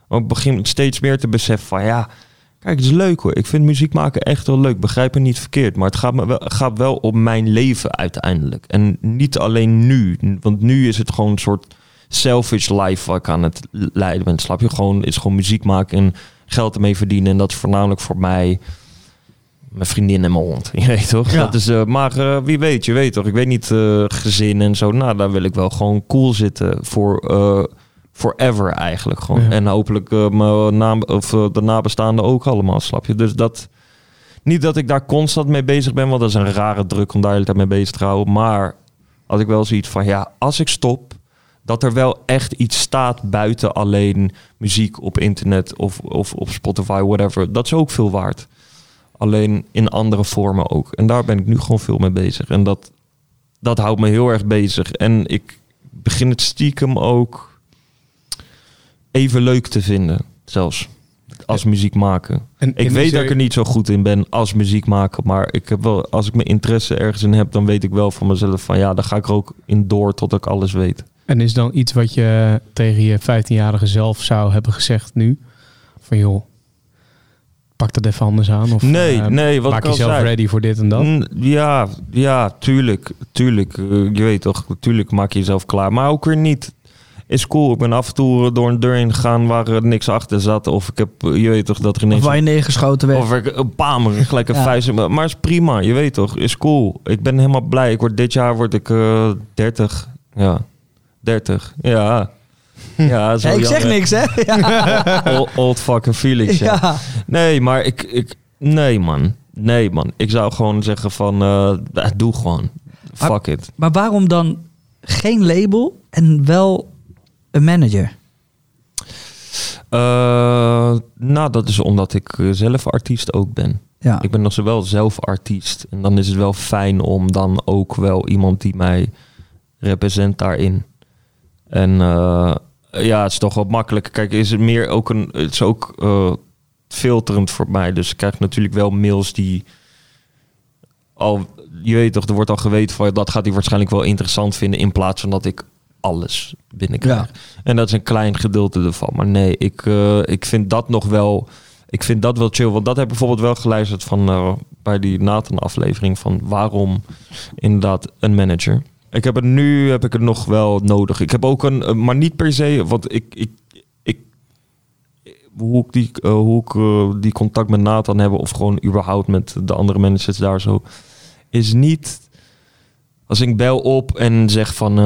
Want ik begin steeds meer te beseffen van ja, kijk, het is leuk hoor. Ik vind muziek maken echt wel leuk. Begrijp me niet verkeerd, maar het gaat, me wel, gaat wel om mijn leven uiteindelijk. En niet alleen nu, want nu is het gewoon een soort selfish life waar ik aan het leiden ben. Snap je? Gewoon, is gewoon muziek maken en geld ermee verdienen. En dat is voornamelijk voor mij mijn vriendin en mijn hond. Je weet toch? Ja. Dat is, eh, maar eh, wie weet, je weet toch? Ik weet niet, eh, gezin en zo. Nou, daar wil ik wel gewoon cool zitten voor forever eigenlijk gewoon. Ja. En hopelijk mijn naam, of, de nabestaanden ook allemaal, snap je? Dus dat... Niet dat ik daar constant mee bezig ben, want dat is een rare druk om daar hele tijd mee bezig te houden. Maar had ik wel zoiets van, ja, als ik stop, dat er wel echt iets staat buiten alleen muziek op internet of, of op Spotify, whatever. Dat is ook veel waard. Alleen in andere vormen ook. En daar ben ik nu gewoon veel mee bezig. En dat, dat houdt me heel erg bezig. En ik begin het stiekem ook even leuk te vinden, zelfs. Als muziek maken. En Ik weet dat ik er niet zo goed in ben als muziek maken. Maar ik heb wel, als ik mijn interesse ergens in heb, dan weet ik wel van mezelf van ja, dan ga ik er ook in door tot ik alles weet. En is dan iets wat je tegen je 15-jarige zelf zou hebben gezegd nu? Van joh, pak dat even anders aan. Of Nee, eh, nee, wat maak ik al jezelf zei. ready voor dit en dat. Ja, ja, tuurlijk. Tuurlijk. Eh, je weet toch, tuurlijk maak je jezelf klaar. Maar ook weer niet. Is cool. Ik ben af en toe door een deur heen gegaan waar er niks achter zat. Of ik heb, eh, je weet toch, dat er Of ineens... waar je neergeschoten werd. Of ik een gelijk een Ja. vuist. mijn- Maar is prima, je weet toch, is cool. Ik ben helemaal blij. Ik word, dit jaar word ik eh 30. Ja, 30. Ja. Ja, zo Ja, ik zeg niks, hè? Ja. Old, old fucking Felix, ja. ja. Nee, maar ik, ik... Nee, man. Nee, man. Ik zou gewoon zeggen van... eh, doe gewoon. Fuck it. Maar waarom dan geen label en wel een manager? Eh, nou, dat is omdat ik eh, zelf artiest ook ben. Ja. Ik ben nog zowel zelf artiest. En dan is het wel fijn om dan ook wel iemand die mij represent daarin. En eh, ja, het is toch wat makkelijker. Kijk, is het meer ook een. Het is ook eh, filterend voor mij. Dus ik krijg natuurlijk wel mails die al. Je weet toch, er wordt al geweten van dat gaat hij waarschijnlijk wel interessant vinden. In plaats van dat ik alles binnenkrijg. Ja. En dat is een klein gedeelte ervan. Maar nee, ik, eh, ik vind dat nog wel. Ik vind dat wel chill. Want dat heb ik bijvoorbeeld wel geluisterd van bij die Nathan-aflevering. Van waarom inderdaad een manager. Ik heb het nu heb ik het nog wel nodig. Ik heb ook een, eh, maar niet per se, want ik, ik, ik hoe ik die, eh, hoe ik eh, die contact met Nathan hebben of gewoon überhaupt met de andere managers daar zo, is niet als ik bel op en zeg van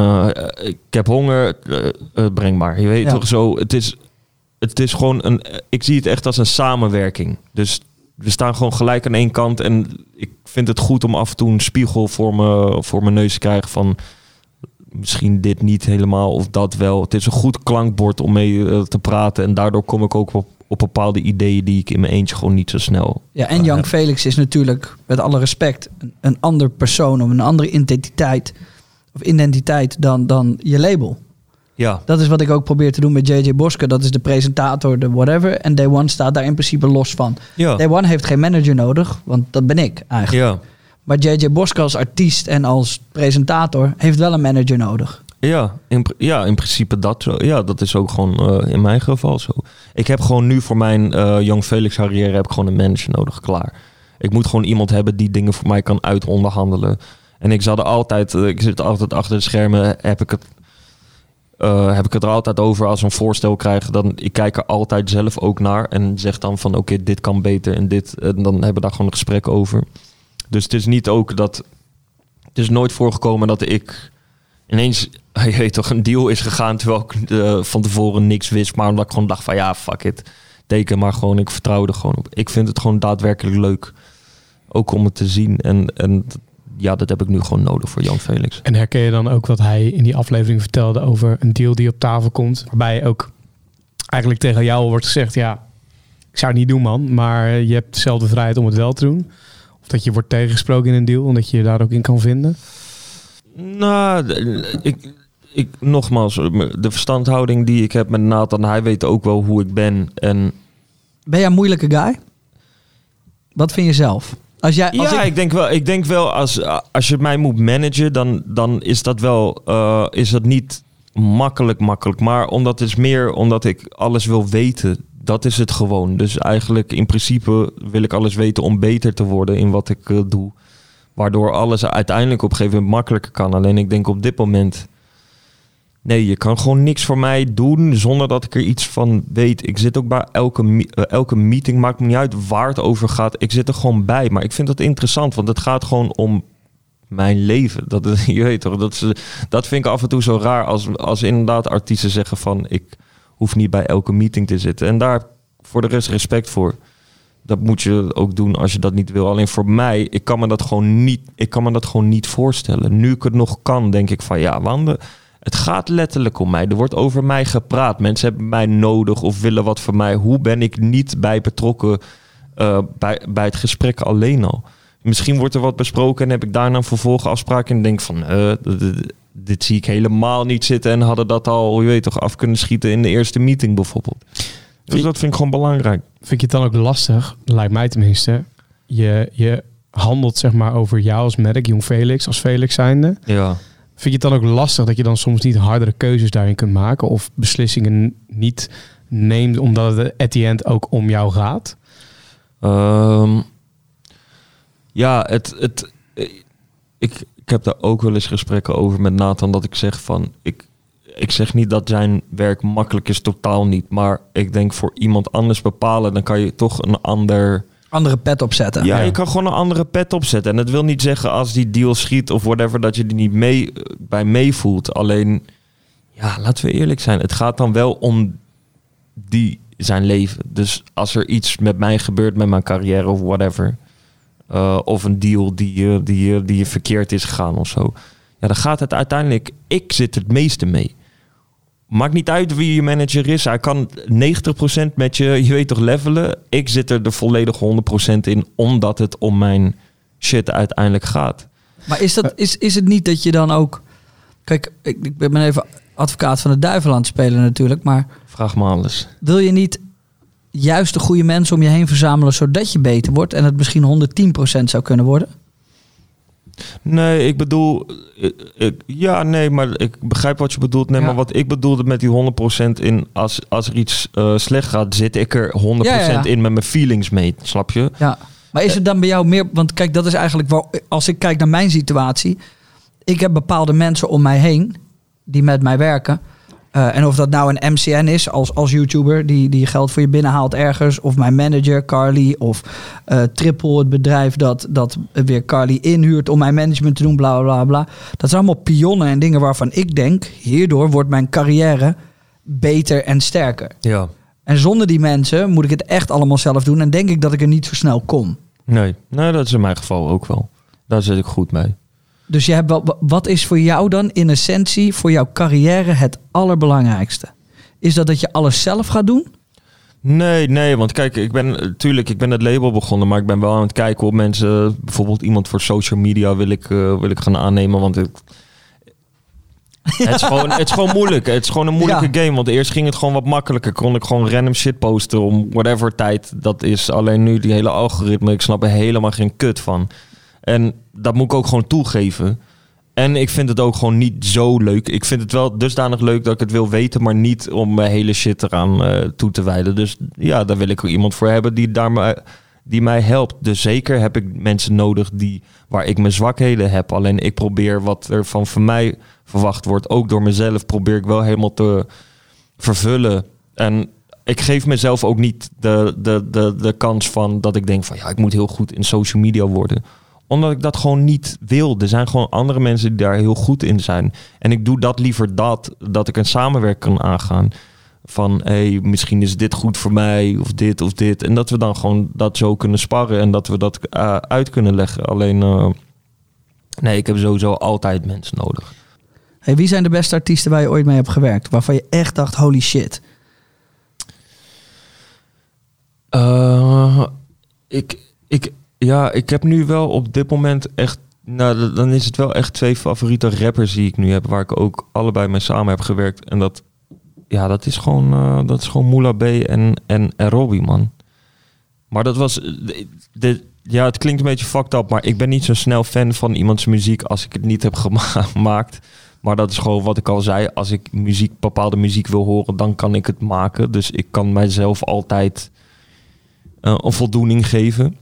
ik heb honger, breng maar. Je weet Ja. toch zo, het is, het is gewoon een, ik zie het echt als een samenwerking. Dus we staan gewoon gelijk aan één kant en ik vind het goed om af en toe een spiegel voor, me, voor mijn neus te krijgen van misschien dit niet helemaal of dat wel. Het is een goed klankbord om mee eh, te praten en daardoor kom ik ook op, op bepaalde ideeën die ik in mijn eentje gewoon niet zo snel. Ja, en eh, heb. Felix is natuurlijk, met alle respect, een, een ander persoon of een andere identiteit, of identiteit dan, dan je label. Ja, Dat is wat ik ook probeer te doen met JJ Boske. Dat is de presentator, de whatever. En Day One staat daar in principe los van. ja, Day One heeft geen manager nodig, want dat ben ik eigenlijk. ja. Maar JJ Boske als artiest en als presentator heeft wel een manager nodig. Ja, in, ja, in principe dat zo. Ja, dat is ook gewoon eh, in mijn geval zo. Ik heb gewoon nu voor mijn eh Young Felix carrière heb ik gewoon een manager nodig, klaar. Ik moet gewoon iemand hebben die dingen voor mij kan uitonderhandelen. En ik zal er altijd, eh, ik zit altijd achter de schermen, heb ik het, eh, heb ik het er altijd over als een voorstel krijgen. Dan ik kijk er altijd zelf ook naar en zeg dan van oké, dit kan beter en dit. En dan hebben we daar gewoon een gesprek over. Dus het is niet ook dat, het is nooit voorgekomen dat ik ineens je weet toch, een deal is gegaan terwijl ik eh, van tevoren niks wist. Maar omdat ik gewoon dacht van ja, fuck it. Teken maar gewoon, ik vertrouw er gewoon op. Ik vind het gewoon daadwerkelijk leuk. Ook om het te zien. En, en ja, dat heb ik nu gewoon nodig voor Jan Felix. En herken je dan ook wat hij in die aflevering vertelde over een deal die op tafel komt? Waarbij ook eigenlijk tegen jou wordt gezegd, ja, ik zou het niet doen man, maar je hebt dezelfde vrijheid om het wel te doen. Of dat je wordt tegengesproken in een deal en dat je je daar ook in kan vinden. Nou, ik, ik, nogmaals, de verstandhouding die ik heb met Nathan, hij weet ook wel hoe ik ben. En Ben jij een moeilijke guy? Wat vind je zelf? Als jij, als ja, ik, ik, denk wel, ik denk wel als, als je mij moet managen, dan, dan is dat wel eh, is dat niet makkelijk, makkelijk. Maar omdat het is meer omdat ik alles wil weten. Dat is het gewoon. Dus eigenlijk in principe wil ik alles weten om beter te worden in wat ik eh, doe. Waardoor alles uiteindelijk op een gegeven moment makkelijker kan. Alleen ik denk op dit moment. Nee, je kan gewoon niks voor mij doen zonder dat ik er iets van weet. Ik zit ook bij elke, eh, elke meeting, maakt me niet uit waar het over gaat. Ik zit er gewoon bij. Maar ik vind dat interessant, want het gaat gewoon om mijn leven. Dat, je weet toch, dat, dat vind ik af en toe zo raar als, als inderdaad artiesten zeggen van... ik hoef niet bij elke meeting te zitten. En daar voor de rest respect voor. Dat moet je ook doen als je dat niet wil. Alleen voor mij, ik kan me dat gewoon niet, ik kan me dat gewoon niet voorstellen. Nu ik het nog kan, denk ik van ja, want het gaat letterlijk om mij. Er wordt over mij gepraat. Mensen hebben mij nodig of willen wat van mij. Hoe ben ik niet bij betrokken eh, bij, bij het gesprek alleen al? Misschien wordt er wat besproken en heb ik daarna een vervolgafspraak en denk van, eh, d- dit zie ik helemaal niet zitten en hadden dat al, je weet toch, af kunnen schieten in de eerste meeting bijvoorbeeld. Dus dat vind ik gewoon belangrijk. Vind je het dan ook lastig, lijkt mij tenminste, je, je handelt zeg maar over jou als merk, Jong Felix, als Felix zijnde. Ja. Vind je het dan ook lastig dat je dan soms niet hardere keuzes daarin kunt maken? Of beslissingen niet neemt omdat het at the end ook om jou gaat? Ehm, ja, het, het, eh, ik, ik heb daar ook wel eens gesprekken over met Nathan. Dat ik zeg van, ik, ik zeg niet dat zijn werk makkelijk is, totaal niet. Maar ik denk voor iemand anders bepalen, dan kan je toch een ander... Andere pet opzetten. Ja, Ja. je kan gewoon een andere pet opzetten. En dat wil niet zeggen als die deal schiet of whatever, dat je die niet mee, bij meevoelt. Alleen, ja, laten we eerlijk zijn. Het gaat dan wel om die zijn leven. Dus als er iets met mij gebeurt, met mijn carrière of whatever. eh, of een deal die, eh, die, eh, die verkeerd is gegaan of zo. Ja, dan gaat het uiteindelijk... Ik zit het meeste mee. Maakt niet uit wie je manager is. Hij kan 90% met je, je weet toch, levelen. Ik zit er de volledige 100% in, omdat het om mijn shit uiteindelijk gaat. Maar is, dat, is, is het niet dat je dan ook... Kijk, ik, ik ben even advocaat van de duivel aan het spelen natuurlijk. Maar Vraag me alles. wil je niet juist de goede mensen om je heen verzamelen... zodat je beter wordt en het misschien 110% zou kunnen worden? Nee, ik bedoel... eh, eh, ja, nee, maar ik begrijp wat je bedoelt. Nee, Ja. maar wat ik bedoelde met die 100% in... Als, als er iets eh, slecht gaat, zit ik er 100% Ja, ja, ja. in met mijn feelings mee. Snap je? Ja. Maar is het dan bij jou meer... Want kijk, dat is eigenlijk... Wel, als ik kijk naar mijn situatie... Ik heb bepaalde mensen om mij heen... die met mij werken... Eh, en of dat nou een MCN is als, als YouTuber die, die geld voor je binnenhaalt ergens. Of mijn manager Carly. Of eh, Triple, het bedrijf dat, dat weer Carly inhuurt om mijn management te doen. Bla bla bla. Dat zijn allemaal pionnen en dingen waarvan ik denk. Hierdoor wordt mijn carrière beter en sterker. Ja. En zonder die mensen moet ik het echt allemaal zelf doen. En denk ik dat ik er niet zo snel kom. Nee, nee, dat is in mijn geval ook wel. Daar zit ik goed mee. Dus je hebt wel, wat is voor jou dan in essentie voor jouw carrière het allerbelangrijkste? Is dat dat je alles zelf gaat doen? Nee, nee, want kijk, ik ben natuurlijk, ik ben het label begonnen, maar ik ben wel aan het kijken op mensen, bijvoorbeeld iemand voor social media wil ik, eh, wil ik gaan aannemen, want het, het, is gewoon, het is gewoon moeilijk. Het is gewoon een moeilijke game, want eerst ging het gewoon wat makkelijker. Kon ik gewoon random shit posten om whatever tijd dat is. Alleen nu die hele algoritme, ik snap er helemaal geen kut van. En dat moet ik ook gewoon toegeven. En ik vind het ook gewoon niet zo leuk. Ik vind het wel dusdanig leuk dat ik het wil weten, maar niet om mijn hele shit eraan eh, toe te wijden. Dus ja, daar wil ik ook iemand voor hebben die, daar die mij helpt. Dus zeker heb ik mensen nodig die, waar ik mijn zwakheden heb. Alleen ik probeer wat er van, van mij verwacht wordt, ook door mezelf, probeer ik wel helemaal te vervullen. En ik geef mezelf ook niet de, de, de, de kans van dat ik denk van ja, ik moet heel goed in social media worden omdat ik dat gewoon niet wil. Er zijn gewoon andere mensen die daar heel goed in zijn. En ik doe dat liever dat, dat ik een samenwerking kan aangaan. Van, hé, hey, misschien is dit goed voor mij, of dit of dit. En dat we dan gewoon dat zo kunnen sparren en dat we dat uh, uit kunnen leggen. Alleen, uh, nee, ik heb sowieso altijd mensen nodig. Hey, wie zijn de beste artiesten waar je ooit mee hebt gewerkt? Waarvan je echt dacht, holy shit. Uh, ik, ik, ja, ik heb nu wel op dit moment echt... Nou, dan is het wel echt twee favoriete rappers die ik nu heb... waar ik ook allebei mee samen heb gewerkt. En dat, ja, dat is gewoon, uh, dat is gewoon Moula B en, en, en Robbie, man. Maar dat was... De, de, ja, het klinkt een beetje fucked up... maar ik ben niet zo snel fan van iemands muziek... als ik het niet heb gemaakt. Maar dat is gewoon wat ik al zei. Als ik muziek, bepaalde muziek wil horen... dan kan ik het maken. Dus ik kan mijzelf altijd... Uh, een voldoening geven.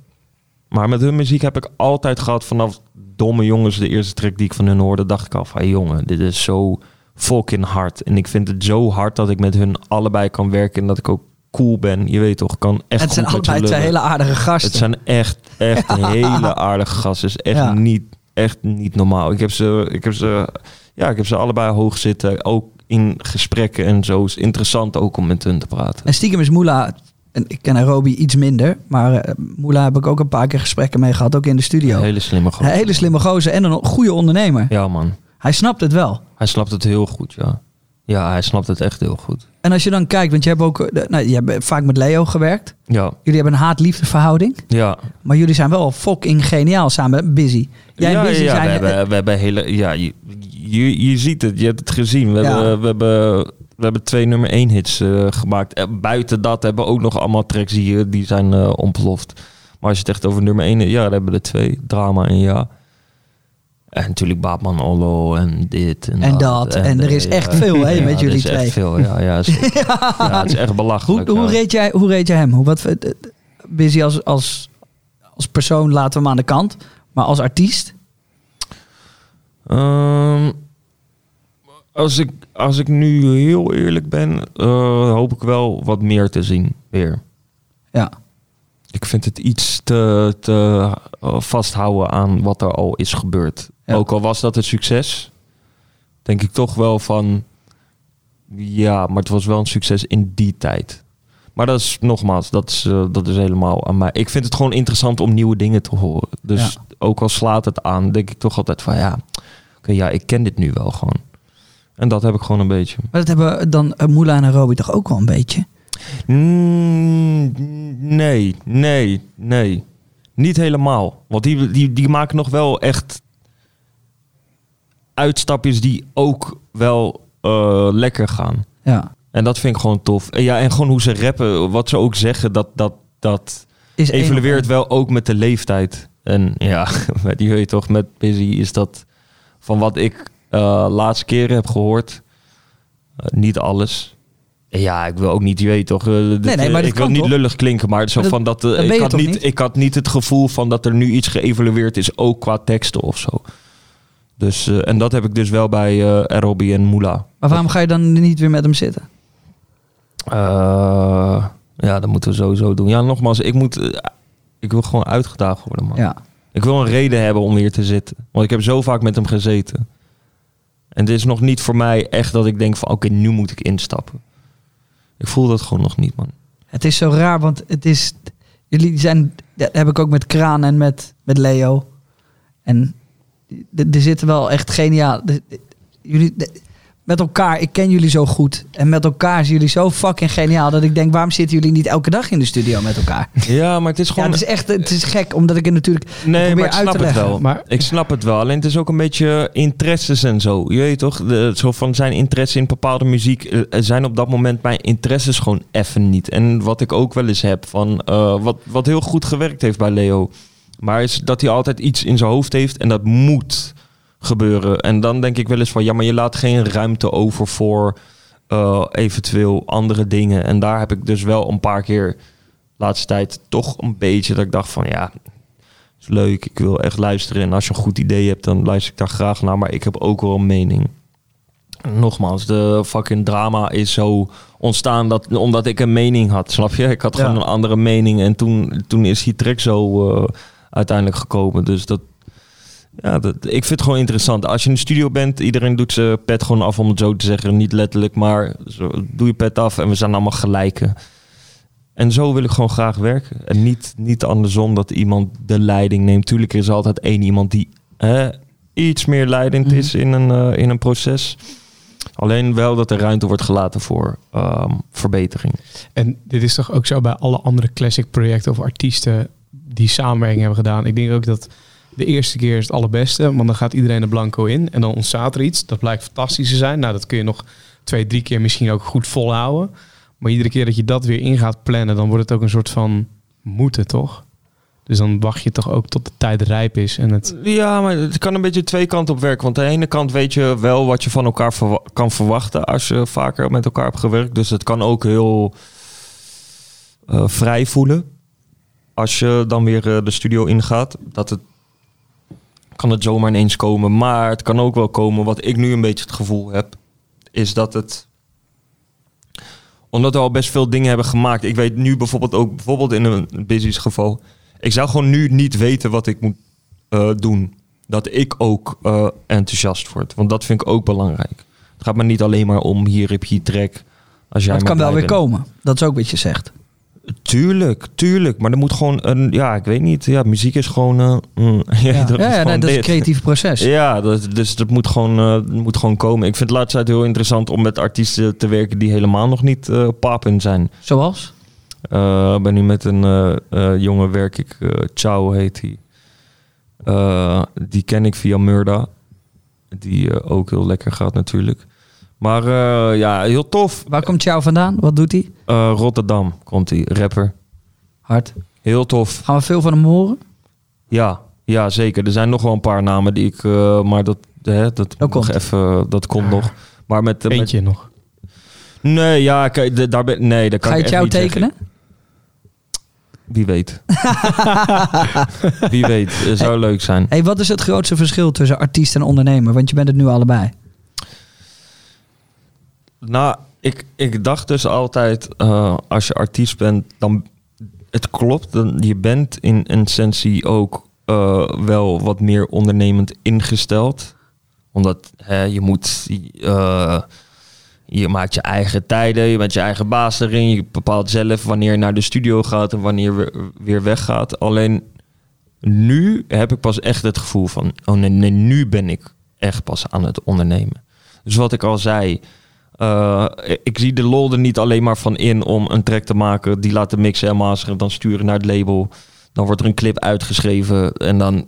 Maar met hun muziek heb ik altijd gehad vanaf domme jongens, de eerste track die ik van hun hoorde, dacht ik al van hey, jongen, dit is zo fucking hard. En ik vind het zo hard dat ik met hun allebei kan werken en dat ik ook cool ben. Je weet toch, kan echt Het zijn allebei twee hele aardige gasten. Het zijn echt, echt ja. hele aardige gasten. Het is echt, ja. niet, echt niet normaal. Ik heb, ze, ik, heb ze, ja, ik heb ze allebei hoog zitten, ook in gesprekken en zo. is interessant ook om met hun te praten. En stiekem is Moela en ik ken Arobi iets minder, maar uh, Moela heb ik ook een paar keer gesprekken mee gehad, ook in de studio. Een hele slimme gozer. Een hele slimme gozer en een goede ondernemer. Ja, man. Hij snapt het wel. Hij snapt het heel goed, ja. Ja, hij snapt het echt heel goed. En als je dan kijkt, want je hebt ook, nou, je hebt vaak met Leo gewerkt. Ja. Jullie hebben een haat-liefde verhouding. Ja. Maar jullie zijn wel fucking geniaal samen, busy. Jij ja, busy ja, zijn, we, hebben, we hebben hele, ja, je, je, je ziet het, je hebt het gezien. We, ja. hebben, we hebben we hebben twee nummer één hits uh, gemaakt. En buiten dat hebben we ook nog allemaal tracks die, die zijn uh, ontploft. Maar als je het echt over nummer één... Ja, dan hebben we er twee. Drama en ja. En natuurlijk Baapman Ollo en dit en, En dat. En er is eh, echt veel, hè, ja, met er jullie is twee. Echt veel, ja, ja, ja, het is echt Hoe, belachelijk. hoe, ja. reed jij, hoe reed jij hem? Hoe, wat, eh, Busy als, als, als persoon laten we hem aan de kant. Maar als artiest? Ehm, als, ik, als ik nu heel eerlijk ben, eh, hoop ik wel wat meer te zien weer. Ja. Ik vind het iets te, te eh, vasthouden aan wat er al is gebeurd. Ja. Ook al was dat een succes, denk ik toch wel van... Ja, maar het was wel een succes in die tijd. Maar dat is nogmaals, dat is, eh, dat is helemaal aan mij. Ik vind het gewoon interessant om nieuwe dingen te horen. Dus Ja. ook al slaat het aan, denk ik toch altijd van ja, oké, ja, ik ken dit nu wel gewoon. En dat heb ik gewoon een beetje. Maar dat hebben dan uh, Moela en Robbie toch ook wel een beetje? Mm, nee, nee, nee. Niet helemaal. Want die, die, die maken nog wel echt uitstapjes die ook wel eh, lekker gaan. Ja. En dat vind ik gewoon tof. En, ja, en gewoon hoe ze rappen, wat ze ook zeggen, dat, dat, dat Is evalueert wel ook met de leeftijd. En ja, die weet je toch, met Busy is dat van wat ik eh laatste keren heb gehoord, eh, niet alles. Ja, ik wil ook niet, je weet toch, eh, dit, nee, maar dat ik wil niet lullig klinken, maar zo Dat- van dat, ik, had niet, niet? ik had niet het gevoel van dat er nu iets geëvalueerd is, ook qua teksten of zo. Dus, en dat heb ik dus wel bij eh ROB en Moula. Maar waarom ga je dan niet weer met hem zitten? Ja, dat moeten we sowieso doen. Ja, nogmaals, ik, moet, ik wil gewoon uitgedaagd worden, man. Ja. Ik wil een reden hebben om hier te zitten. Want ik heb zo vaak met hem gezeten. En dit is nog niet voor mij echt dat ik denk van... oké, nu moet ik instappen. Ik voel dat gewoon nog niet, man. Het is zo raar, want het is... Jullie zijn... Dat heb ik ook met Kraan en met, met Leo. En er zitten wel echt geniaal... Jullie... met elkaar, ik ken jullie zo goed. En met elkaar zijn jullie zo fucking geniaal... dat ik denk, waarom zitten jullie niet elke dag in de studio met elkaar? Ja, maar het is Ja, gewoon... het is echt het is gek, omdat ik het natuurlijk... nee, probeer maar ik uit snap te het wel. Maar- ik snap het wel. Alleen het is ook een beetje interesses en zo. Je weet toch? De, zo van zijn interesse in bepaalde muziek... eh, zijn op dat moment mijn interesses gewoon even niet. En wat ik ook wel eens heb van... eh, wat, wat heel goed gewerkt heeft bij Leo... Maar is dat hij altijd iets in zijn hoofd heeft en dat moet gebeuren. En dan denk ik wel eens van ja, maar je laat geen ruimte over voor eh, eventueel andere dingen. En daar heb ik dus wel een paar keer laatste tijd toch een beetje dat ik dacht van ja, is leuk, ik wil echt luisteren. En als je een goed idee hebt, dan luister ik daar graag naar. Maar ik heb ook wel een mening. Nogmaals, de fucking drama is zo ontstaan dat, omdat ik een mening had, snap je? Ik had Ja. gewoon een andere mening en toen, toen is die track zo eh, uiteindelijk gekomen. Dus dat, ja, dat, ik vind het gewoon interessant. Als je in de studio bent, iedereen doet zijn pet gewoon af, om het zo te zeggen. Niet letterlijk, maar zo, doe je pet af en we zijn allemaal gelijken. En zo wil ik gewoon graag werken. En niet, niet andersom dat iemand de leiding neemt. Tuurlijk er is altijd één iemand die hè, iets meer leidend Mhm. is in een, eh, in een proces. Alleen wel dat er ruimte wordt gelaten voor ehm, verbetering. En dit is toch ook zo bij alle andere classic projecten of artiesten die samenwerking hebben gedaan. Ik denk ook dat de eerste keer is het allerbeste, want dan gaat iedereen er blanco in en dan ontstaat er iets. Dat blijkt fantastisch te zijn. Nou, dat kun je nog twee, drie keer misschien ook goed volhouden. Maar iedere keer dat je dat weer in gaat plannen, dan wordt het ook een soort van moeten, toch? Dus dan wacht je toch ook tot de tijd rijp is en het... Ja, maar het kan een beetje twee kanten op werken. Want aan de ene kant weet je wel wat je van elkaar kan verwachten als je vaker met elkaar hebt gewerkt. Dus het kan ook heel eh, vrij voelen. Als je dan weer eh, de studio ingaat. Dat het kan het zomaar ineens komen. Maar het kan ook wel komen, wat ik nu een beetje het gevoel heb, is dat het omdat we al best veel dingen hebben gemaakt. Ik weet nu bijvoorbeeld ook, bijvoorbeeld in een business geval. Ik zou gewoon nu niet weten wat ik moet eh, doen. Dat ik ook eh, enthousiast word. Want dat vind ik ook belangrijk. Het gaat me niet alleen maar om hier heb je track. Als jij kan wel weer komen. Dat is ook wat je zegt. Tuurlijk, tuurlijk. Maar er moet gewoon een, ja, ik weet niet. Ja, muziek is gewoon, eh, mm, ja, Ja, dat ja, is ja, gewoon nee, dat is een creatief proces. Ja, dat, dus dat moet gewoon, eh, moet gewoon komen. Ik vind het laatste tijd heel interessant om met artiesten te werken die helemaal nog niet eh papen zijn. Zoals? Ik ben nu met een jongen werk ik, Ciao heet hij. Die ken ik via Murda. Die ook heel lekker gaat natuurlijk. Maar eh, ja, heel tof. Waar komt jou vandaan? Wat doet hij? Eh, Rotterdam komt hij, rapper. Hard. Heel tof. Gaan we veel van hem horen? Ja, Ja, zeker. Er zijn nog wel een paar namen die ik... eh, maar dat, hè, dat, Dat nog komt. even, dat komt nog. Maar met... met Eentje nog. nee, ja, kijk, daar ben, nee, dat kan Ga je ik het jou niet zeggen. tekenen? Wie weet. Wie weet. Het zou leuk zijn. Hey, wat is het grootste verschil tussen artiest en ondernemer? Want je bent het nu allebei. Nou, ik, ik dacht dus altijd, eh, als je artiest bent, dan het klopt. Dan, je bent in essentie ook eh, wel wat meer ondernemend ingesteld. Omdat je moet, eh, je maakt je eigen tijden, je bent je eigen baas erin. Je bepaalt zelf wanneer je naar de studio gaat en wanneer weer weggaat. Alleen nu heb ik pas echt het gevoel van, oh nee, nee, nu ben ik echt pas aan het ondernemen. Dus wat ik al zei, eh, ik zie de lol er niet alleen maar van in om een track te maken, die laten mixen en masteren, dan sturen naar het label. Dan wordt er een clip uitgeschreven en dan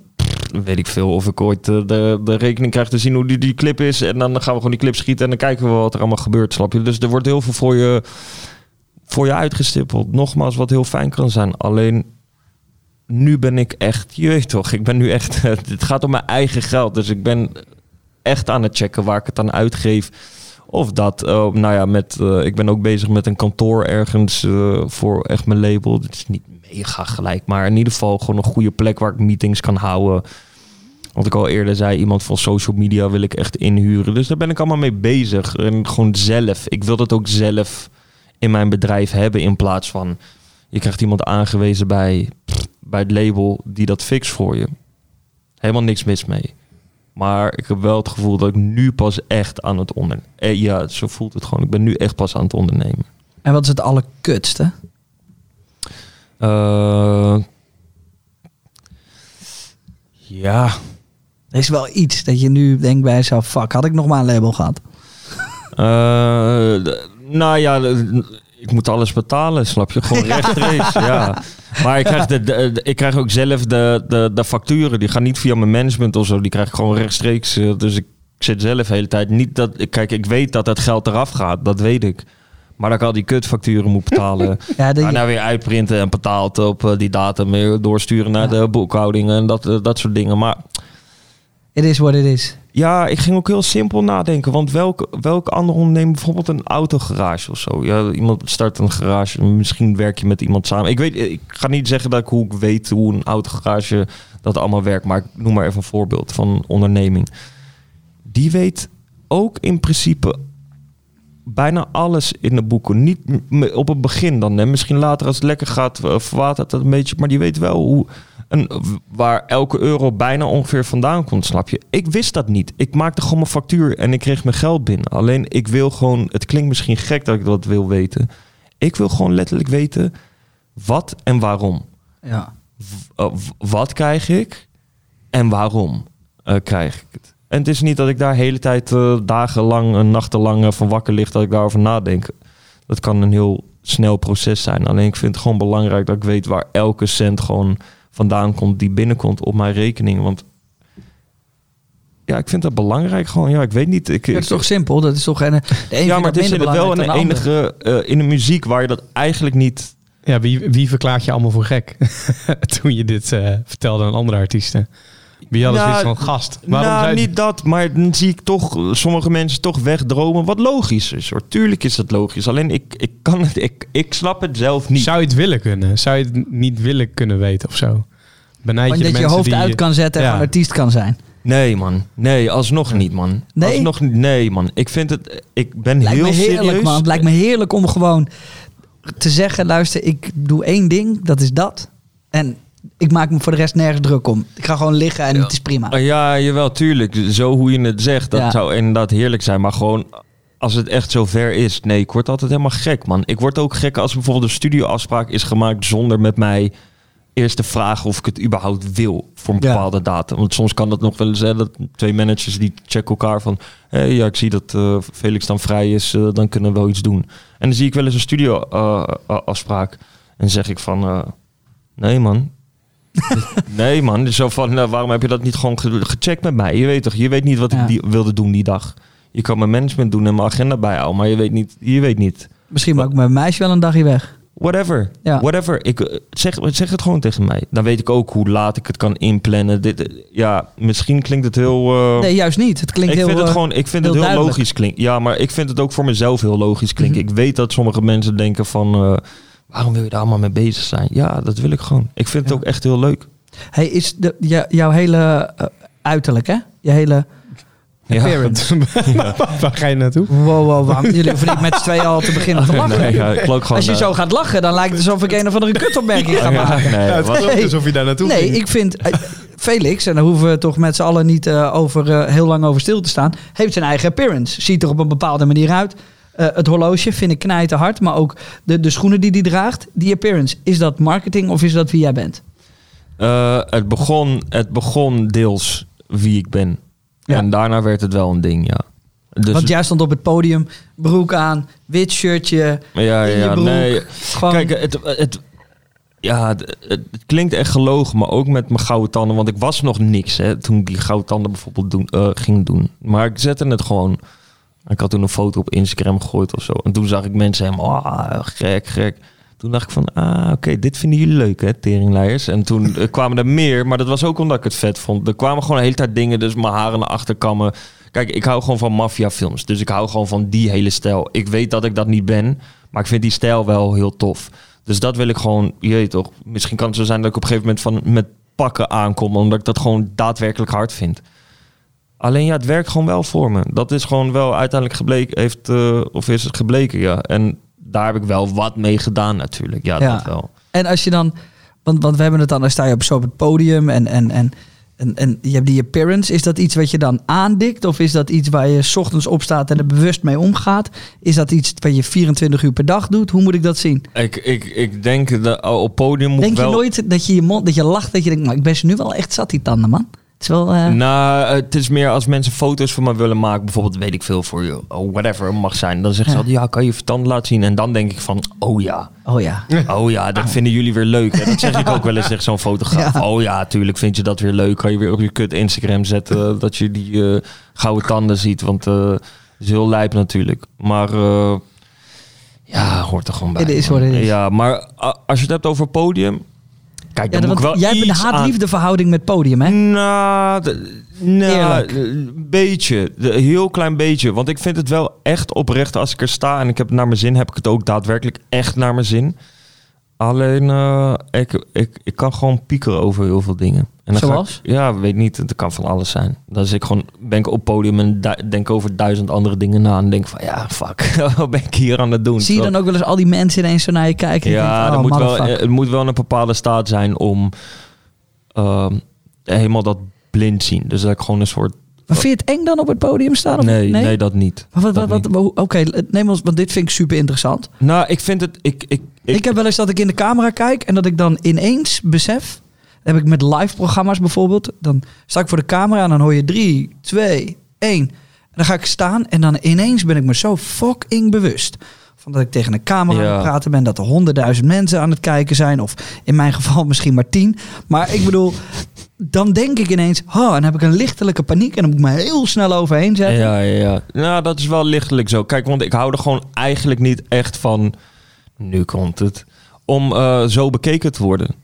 weet ik veel of ik ooit eh, de, de rekening krijg te zien hoe die, die clip is. En dan gaan we gewoon die clip schieten en dan kijken we wat er allemaal gebeurt, snap je? Dus er wordt heel veel voor je, voor je uitgestippeld. Nogmaals, wat heel fijn kan zijn. Alleen nu ben ik echt, jeugd toch, ik ben nu echt, het gaat om mijn eigen geld. Dus ik ben echt aan het checken waar ik het aan uitgeef. Of dat, eh, nou ja, met, eh, ik ben ook bezig met een kantoor ergens eh, voor echt mijn label. Het is niet mega gelijk, maar in ieder geval gewoon een goede plek waar ik meetings kan houden. Wat ik al eerder zei, iemand van social media wil ik echt inhuren. Dus daar ben ik allemaal mee bezig. En gewoon zelf. Ik wil dat ook zelf in mijn bedrijf hebben in plaats van... Je krijgt iemand aangewezen bij, bij het label die dat fixt voor je. Helemaal niks mis mee. Maar ik heb wel het gevoel dat ik nu pas echt aan het ondernemen... Eh, ja, zo voelt het gewoon. Ik ben nu echt pas aan het ondernemen. En wat is het allerkutste? Eh, ja, Er is wel iets dat je nu denkt bij jezelf, fuck, had ik nog maar een label gehad. Eh, nou ja, ik moet alles betalen, snap je? Gewoon rechtstreeks, ja. Maar ik krijg, de, de- de- ik krijg ook zelf de, de, de facturen. Die gaan niet via mijn management of zo. Die krijg ik gewoon rechtstreeks. eh, Dus ik zit zelf de hele tijd niet dat... Kijk, ik weet dat het geld eraf gaat. Dat weet ik. Maar dat ik al die kutfacturen moet betalen. Ja, de, Daarna weer uitprinten en betaald op eh, die datum. Weer doorsturen naar Ja. de boekhouding en dat, eh, dat soort dingen. Maar it is what it is. Ja, ik ging ook heel simpel nadenken. Want welke, welke andere ondernemer, bijvoorbeeld een autogarage of zo. Ja, iemand start een garage. Misschien werk je met iemand samen. Ik, weet, ik ga niet zeggen dat ik hoe ik weet hoe een autogarage dat allemaal werkt. Maar ik noem maar even een voorbeeld van onderneming. Die weet ook in principe bijna alles in de boeken. Niet op het begin dan. Hè. Misschien later als het lekker gaat, eh, verwatert dat een beetje. Maar die weet wel hoe, een, waar elke euro bijna ongeveer vandaan komt, snap je? Ik wist dat niet. Ik maakte gewoon mijn factuur en ik kreeg mijn geld binnen. Alleen ik wil gewoon, het klinkt misschien gek dat ik dat wil weten. Ik wil gewoon letterlijk weten wat en waarom. Ja. W- eh, wat krijg ik en waarom eh, krijg ik het? En het is niet dat ik daar de hele tijd eh, dagenlang en nachtenlang eh, van wakker lig dat ik daarover nadenk. Dat kan een heel snel proces zijn. Alleen ik vind het gewoon belangrijk dat ik weet waar elke cent gewoon vandaan komt die binnenkomt op mijn rekening. Want ja, ik vind dat belangrijk gewoon. Ja, ik weet niet. Ik, Dat is toch simpel? Dat is toch een, ja, maar het is wel een enige eh, in de muziek waar je dat eigenlijk niet Ja, wie, wie verklaart je allemaal voor gek? Toen je dit eh, vertelde aan andere artiesten. Wie hadden Nou, zoiets van gast? Waarom nou, zei- niet dat, maar dan zie ik toch sommige mensen toch wegdromen. Wat logisch is hoor. Tuurlijk is dat logisch. Alleen ik, ik kan het, ik, ik snap het zelf niet. Zou je het willen kunnen? Zou je het niet willen kunnen weten of zo? Benijd je dat je hoofd die uit kan zetten en Ja. gewoon artiest kan zijn. Nee man, nee, alsnog niet man. Nee? Alsnog, niet. nee man. Ik vind het, ik ben Lijkt heel me heerlijk, serieus. man. Het lijkt me heerlijk om gewoon te zeggen: luister, ik doe één ding, dat is dat. En ik maak me voor de rest nergens druk om. Ik ga gewoon liggen en het is prima. Ah, Ja, jawel, tuurlijk. Zo hoe je het zegt, dat Ja. zou inderdaad heerlijk zijn. Maar gewoon, als het echt zo ver is. Nee, ik word altijd helemaal gek, man. Ik word ook gek als bijvoorbeeld een studioafspraak is gemaakt zonder met mij eerst te vragen of ik het überhaupt wil voor een Ja. bepaalde datum. Want soms kan dat nog wel eens, hè, dat twee managers die checken elkaar van, hé, ja, ik zie dat eh, Felix dan vrij is, eh, dan kunnen we wel iets doen. En dan zie ik wel eens een studio eh, eh, afspraak en zeg ik van, eh, nee man, Nee, man. Zo van, nou, waarom heb je dat niet gewoon ge- gecheckt met mij? Je weet toch, je weet niet wat Ja. ik die, wilde doen die dag. Je kan mijn management doen en mijn agenda bijhouden, maar je weet niet. Je weet niet. Misschien maak ik mijn meisje wel een dagje weg. Whatever. Ja. Whatever. Ik, eh, zeg, zeg het gewoon tegen mij. Dan weet ik ook hoe laat ik het kan inplannen. Dit, eh, ja, misschien klinkt het heel... eh, Nee, juist niet. Het klinkt ik heel... vind het eh, gewoon, ik vind heel het heel duidelijk. logisch klinken. Ja, maar ik vind het ook voor mezelf heel logisch klinken. Mhm. Ik weet dat sommige mensen denken van, eh, waarom wil je daar allemaal mee bezig zijn? Ja, dat wil ik gewoon. Ik vind het Ja. ook echt heel leuk. Hey, is de, jou- jouw hele eh, uiterlijk, hè? Je hele Ja. appearance. Waar ga je naartoe? Wow, wow, waarom? Jullie hoeven niet met z'n tweeën al te beginnen te lachen. Nee, ja, gewoon, Als je eh, zo gaat lachen, dan lijkt het alsof ik een of andere kutopmerking ga ja, maken. nee, het wat- klonk Nee. alsof je daar naartoe Nee, ging. ik vind eh, Felix, en daar hoeven we toch met z'n allen niet eh, over, eh, heel lang over stil te staan, heeft zijn eigen appearance. Ziet er op een bepaalde manier uit. Eh, het horloge vind ik knijten hard, maar ook de, de schoenen die hij draagt. Die appearance, is dat marketing of is dat wie jij bent? Eh, het, begon, het begon deels wie ik ben. Ja. En daarna werd het wel een ding, ja. Dus, Want jij stond op het podium, broek aan, wit shirtje, ja, in je ja, broek. nee. gewoon... Kijk, het, het, ja, het, het- het klinkt echt gelogen, maar ook met mijn gouden tanden. Want ik was nog niks hè, toen ik die gouden tanden bijvoorbeeld doen, eh, ging doen. Maar ik zette het gewoon. Ik had toen een foto op Instagram gegooid of zo. En toen zag ik mensen helemaal, ah, gek, gek. Toen dacht ik van, ah, oké, dit vinden jullie leuk, hè, teringleiers. En toen kwamen er meer, maar dat was ook omdat ik het vet vond. Er kwamen gewoon de hele tijd dingen, dus mijn haren naar achter kammen. Kijk, ik hou gewoon van maffiafilms, dus ik hou gewoon van die hele stijl. Ik weet dat ik dat niet ben, maar ik vind die stijl wel heel tof. Dus dat wil ik gewoon, je weet toch, misschien kan het zo zijn dat ik op een gegeven moment van, met pakken aankom, omdat ik dat gewoon daadwerkelijk hard vind. Alleen ja, het werkt gewoon wel voor me. Dat is gewoon wel uiteindelijk gebleken, heeft, eh, of is het gebleken, ja. En daar heb ik wel wat mee gedaan natuurlijk. Ja, Ja. dat wel. En als je dan, want, want we hebben het dan, dan sta je op zo op het podium en, en, en, en, en je hebt die appearance. Is dat iets wat je dan aandikt? Of is dat iets waar je 's ochtends opstaat en er bewust mee omgaat? Is dat iets wat je 24 uur per dag doet? Hoe moet ik dat zien? Ik, ik, ik denk dat oh, op podium moet Denk wel... je nooit dat je je mond, dat je lacht, dat je denkt, maar ik ben ze nu wel echt zat die tanden, man. Het is wel, eh, Nou, het is meer als mensen foto's van me willen maken, bijvoorbeeld weet ik veel voor je, oh, whatever mag zijn. Dan zeggen ze Ja. altijd, ja, kan je je tanden laten zien? En dan denk ik van, oh ja, oh ja. oh ja, dat vinden jullie weer leuk. Hè? Dat zeg ik ook wel eens tegen zo'n fotograaf. Ja. Oh ja, tuurlijk vind je dat weer leuk. Kan je weer op je kut Instagram zetten dat je die eh, gouden tanden ziet. Want eh is heel lijp natuurlijk. Maar eh, ja, hoort er gewoon bij. Het is man. wat het is. Ja, maar als je het hebt over podium, kijk, ja dan moet ik want wel jij hebt een haat-liefde verhouding met podium, hè? nou, nou, een beetje. Een heel klein beetje. Want ik vind het wel echt oprecht als ik er sta en ik heb het naar mijn zin, heb ik het ook daadwerkelijk echt naar mijn zin. Alleen, eh, ik, ik, ik kan gewoon piekeren over heel veel dingen. En dan Zoals? ik- ja, weet niet. Het kan van alles zijn. Dan zit ik gewoon, ben ik op podium en denk over duizend andere dingen na. En denk van, ja, fuck. Wat ben ik hier aan het doen? Zie je dan ook wel eens al die mensen ineens zo naar je kijken? Ja, denkt, oh, moet wel, het moet wel een bepaalde staat zijn om ehm, helemaal dat blind zien. Dus dat ik gewoon een soort... Maar vind je het eng dan op het podium staan? Of Nee, nee, dat niet. Wat, wat, Oké, neem ons, want dit vind ik super interessant. Nou, ik vind het... Ik, ik, ik, Ik, heb wel eens dat ik in de camera kijk en dat ik dan ineens besef. Dat heb ik met live programma's bijvoorbeeld. Dan sta ik voor de camera en dan hoor je 3, 2, 1. En dan ga ik staan en dan ineens ben ik me zo fucking bewust. Van dat ik tegen een camera aan Ja. het praten ben. Dat er honderdduizend mensen aan het kijken zijn. Of in mijn geval misschien maar tien. Maar ik bedoel, dan denk ik ineens. Oh, dan heb ik een lichtelijke paniek. En dan moet ik me heel snel overheen zetten. ja, ja, ja. Nou, dat is wel lichtelijk zo. Kijk, want ik hou er gewoon eigenlijk niet echt van... Nu komt het. Om eh, zo bekeken te worden.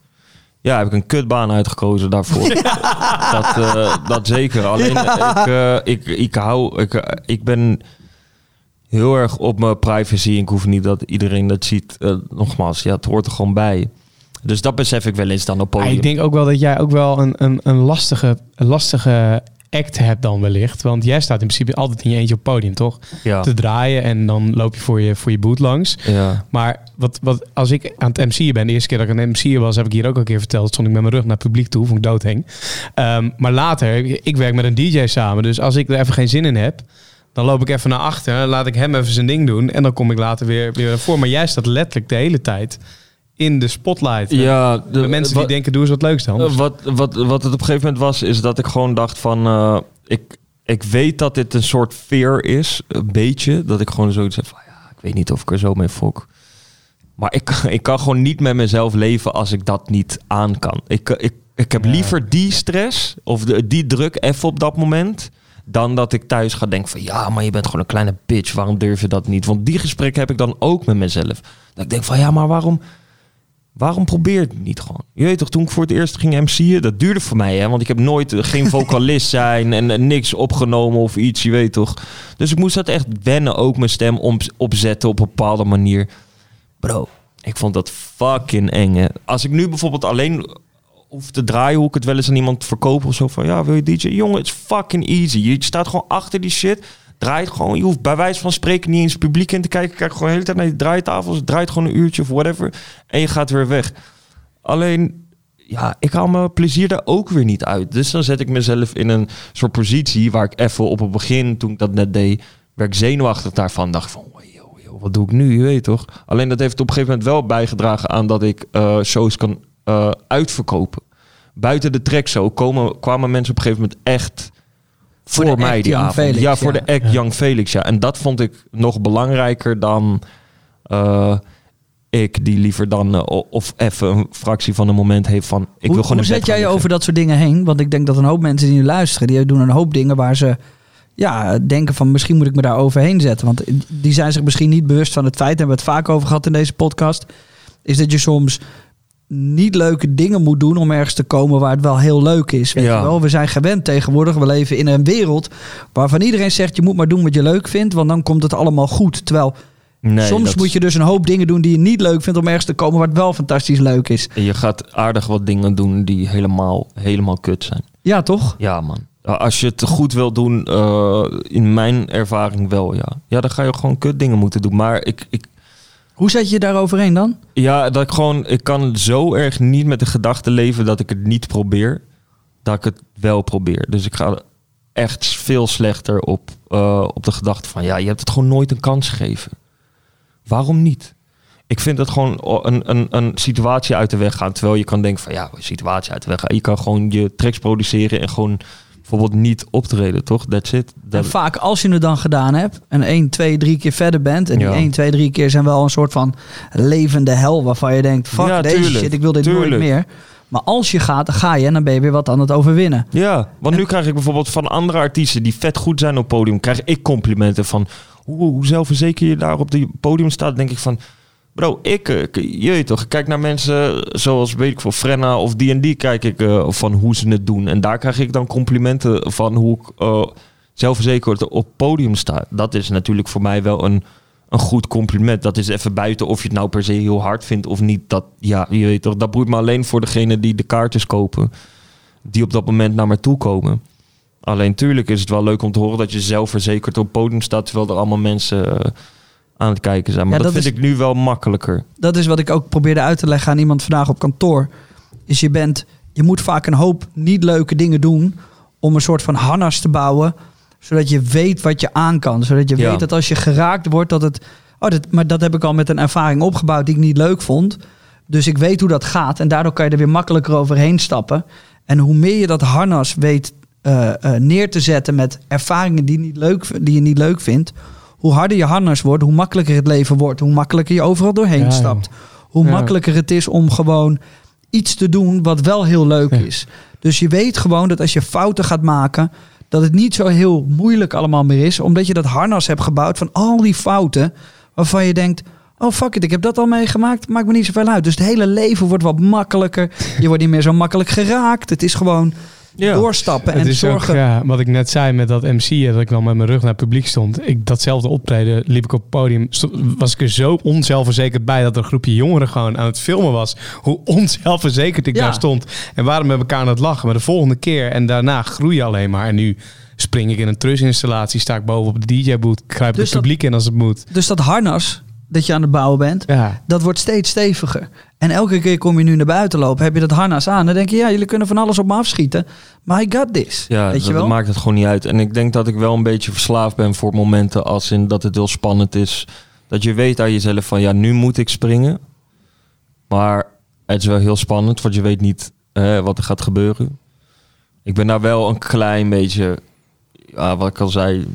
Ja, heb ik een kutbaan uitgekozen daarvoor. dat, eh, dat zeker. Alleen, ik, eh, ik, ik hou... Ik, ik ben heel erg op mijn privacy. Ik hoef niet dat iedereen dat ziet. Nogmaals, ja, het hoort er gewoon bij. Dus dat besef ik wel eens dan op Maar podium. ik denk ook wel dat jij ook wel een, een, een, lastige, een lastige act hebt dan wellicht. Want jij staat in principe altijd in je eentje op podium, toch? ja. Te draaien en dan loop je voor je, voor je boot langs. ja. Maar wat, wat, als ik aan het MC'en ben, de eerste keer dat ik aan het MC'en was, heb ik hier ook al een keer verteld, stond ik met mijn rug naar het publiek toe, vond ik doodheng. Ehm, maar later, ik werk met een DJ samen, dus als ik er even geen zin in heb, dan loop ik even naar achter, laat ik hem even zijn ding doen en dan kom ik later weer, weer naar voor. Maar jij staat letterlijk de hele tijd in de spotlight. ja de, de, mensen die denken, doe eens wat leuks dan. Eh, wat, wat, wat het op een gegeven moment was, is dat ik gewoon dacht van... eh, ik, ik weet dat dit een soort fear is, een beetje. Dat ik gewoon zoiets heb van, ja, ik weet niet of ik er zo mee fok. Maar ik, ik kan gewoon niet met mezelf leven als ik dat niet aan kan. Ik, ik, ik heb Ja. liever die stress of de, die druk even op dat moment... Dan dat ik thuis ga denken van ja, maar je bent gewoon een kleine bitch. Waarom durf je dat niet? Want die gesprekken heb ik dan ook met mezelf. Dat ik denk van ja, maar waarom, waarom probeer je het niet gewoon? Je weet toch, toen ik voor het eerst ging MC'en, dat duurde voor mij, hè? Want ik heb nooit eh, geen vocalist zijn en, niks opgenomen of iets, je weet toch. Dus ik moest dat echt wennen, ook mijn stem om, opzetten op een bepaalde manier. Bro, ik vond dat fucking eng, hè. Als ik nu bijvoorbeeld alleen hoef te draaien, hoe ik het wel eens aan iemand verkoop of zo van, ja, wil je DJ? Jongen, het is fucking easy. Je staat gewoon achter die shit. Draait gewoon, je hoeft bij wijze van spreken niet eens publiek in te kijken. Kijk gewoon de hele tijd naar die draaitafels. Draait gewoon een uurtje of whatever. En je gaat weer weg. Alleen, ja, ik haal mijn plezier daar ook weer niet uit. Dus dan zet ik mezelf in een soort positie waar ik even op het begin, toen ik dat net deed, werd ik zenuwachtig daarvan. Dacht van, wat doe ik nu? Je weet toch? Alleen dat heeft op een gegeven moment wel bijgedragen aan dat ik eh, shows kan eh, uitverkopen. Buiten de trackshow komen, kwamen mensen op een gegeven moment echt voor, mij die avond. Felix, ja, voor ja. de act Young Felix, ja. En dat vond ik nog belangrijker dan eh, ik, die liever dan eh, of even een fractie van een moment heeft van ik hoe wil gewoon hoe zet jij je over dat soort dingen heen? Want ik denk dat een hoop mensen die nu luisteren, die doen een hoop dingen waar ze ja, denken van misschien moet ik me daar overheen zetten. Want die zijn zich misschien niet bewust van het feit, daar hebben we het vaak over gehad in deze podcast, is dat je soms niet leuke dingen moet doen om ergens te komen waar het wel heel leuk is. Weet Ja. je wel? We zijn gewend tegenwoordig. We leven in een wereld waarvan iedereen zegt je moet maar doen wat je leuk vindt, want dan komt het allemaal goed. Terwijl Nee, soms moet je dus een hoop dingen doen die je niet leuk vindt om ergens te komen waar het wel fantastisch leuk is. is- je gaat aardig wat dingen doen die helemaal, helemaal kut zijn. Ja, toch? Ja, man. Als je het goed wil doen, eh, in mijn ervaring wel, ja. Ja, dan ga je gewoon kut dingen moeten doen. Maar ik, ik, Hoe zet je je daar overheen dan? Ja, dat ik gewoon, ik kan zo erg niet met de gedachte leven dat ik het niet probeer, dat ik het wel probeer. Dus ik ga echt veel slechter op, eh, op de gedachte van, ja, je hebt het gewoon nooit een kans gegeven. Waarom niet? Ik vind het gewoon een, een, een situatie uit de weg gaan, terwijl je kan denken van, ja, situatie uit de weg gaan. Je kan gewoon je tracks produceren en gewoon bijvoorbeeld niet optreden, toch? That's it. En Dat, vaak als je het dan gedaan hebt en 1, 2, 3 keer verder bent. En die Ja. 1, 2, 3 keer zijn wel een soort van levende hel waarvan je denkt, fuck Ja, deze tuurlijk, shit, ik wil dit nooit meer. Maar als je gaat, dan ga je en dan ben je weer wat aan het overwinnen. Ja, want nu krijg ik bijvoorbeeld van andere artiesten die vet goed zijn op podium, krijg ik complimenten van hoe, hoe zelfverzekerd je daar op het podium staat. Denk ik van, bro, ik, eh, k- je toch, ik kijk naar mensen zoals, weet ik veel, Frenna of D&D, kijk ik eh, van hoe ze het doen. En daar krijg ik dan complimenten van hoe ik eh, zelfverzekerd op podium sta. Dat is natuurlijk voor mij wel een, een goed compliment. Dat is even buiten of je het nou per se heel hard vindt of niet. Dat, ja, je weet toch, dat boeit me alleen voor degene die de kaartjes kopen die op dat moment naar me toe komen. Alleen tuurlijk is het wel leuk om te horen dat je zelfverzekerd op podium staat terwijl er allemaal mensen eh, aan het kijken zijn. Maar Ja, dat, dat vind is- ik nu wel makkelijker. Dat is wat ik ook probeerde uit te leggen aan iemand vandaag op kantoor. Is je bent, je moet vaak een hoop niet leuke dingen doen om een soort van harnas te bouwen, zodat je weet wat je aan kan. Zodat je Ja. weet dat als je geraakt wordt, dat het. Oh, dat, maar dat heb ik al met een ervaring opgebouwd die ik niet leuk vond. Dus ik weet hoe dat gaat en daardoor kan je er weer makkelijker overheen stappen. En hoe meer je dat harnas weet eh, eh, neer te zetten met ervaringen die, niet leuk, die je niet leuk vindt, hoe harder je harnas wordt, hoe makkelijker het leven wordt, hoe makkelijker je overal doorheen Ja, stapt. Hoe Ja. makkelijker het is om gewoon iets te doen wat wel heel leuk Ja. is. Dus je weet gewoon dat als je fouten gaat maken, dat het niet zo heel moeilijk allemaal meer is, omdat je dat harnas hebt gebouwd van al die fouten waarvan je denkt. Oh fuck it, ik heb dat al meegemaakt. Maakt me niet zoveel uit. Dus het hele leven wordt wat makkelijker. Je wordt niet meer zo makkelijk geraakt. Het is gewoon Ja. doorstappen Het en is zorgen. ook, ja, wat ik net zei met dat MC, dat ik dan met mijn rug naar het publiek stond. Ik, datzelfde optreden liep ik op het podium. Was ik er zo onzelfverzekerd bij dat er een groepje jongeren gewoon aan het filmen was. Hoe onzelfverzekerd ik Ja. daar stond. En waarom met elkaar aan het lachen. Maar de volgende keer en daarna groei je alleen maar. En nu spring ik in een trusinstallatie, sta ik boven op de DJ-boot, kruip Dus het dat- publiek in als het moet. Dus dat harnas dat je aan het bouwen bent, Ja. dat wordt steeds steviger. En elke keer kom je nu naar buiten lopen, heb je dat harnas aan. Dan denk je, ja, jullie kunnen van alles op me afschieten. Maar I got this. Ja, Weet je dat wel? maakt het gewoon niet uit. En ik denk dat ik wel een beetje verslaafd ben voor momenten als in dat het heel spannend is. Dat je weet aan jezelf van ja, nu moet ik springen. Maar het is wel heel spannend, want je weet niet eh, wat er gaat gebeuren. Ik ben daar wel een klein beetje, ja, wat ik al zei,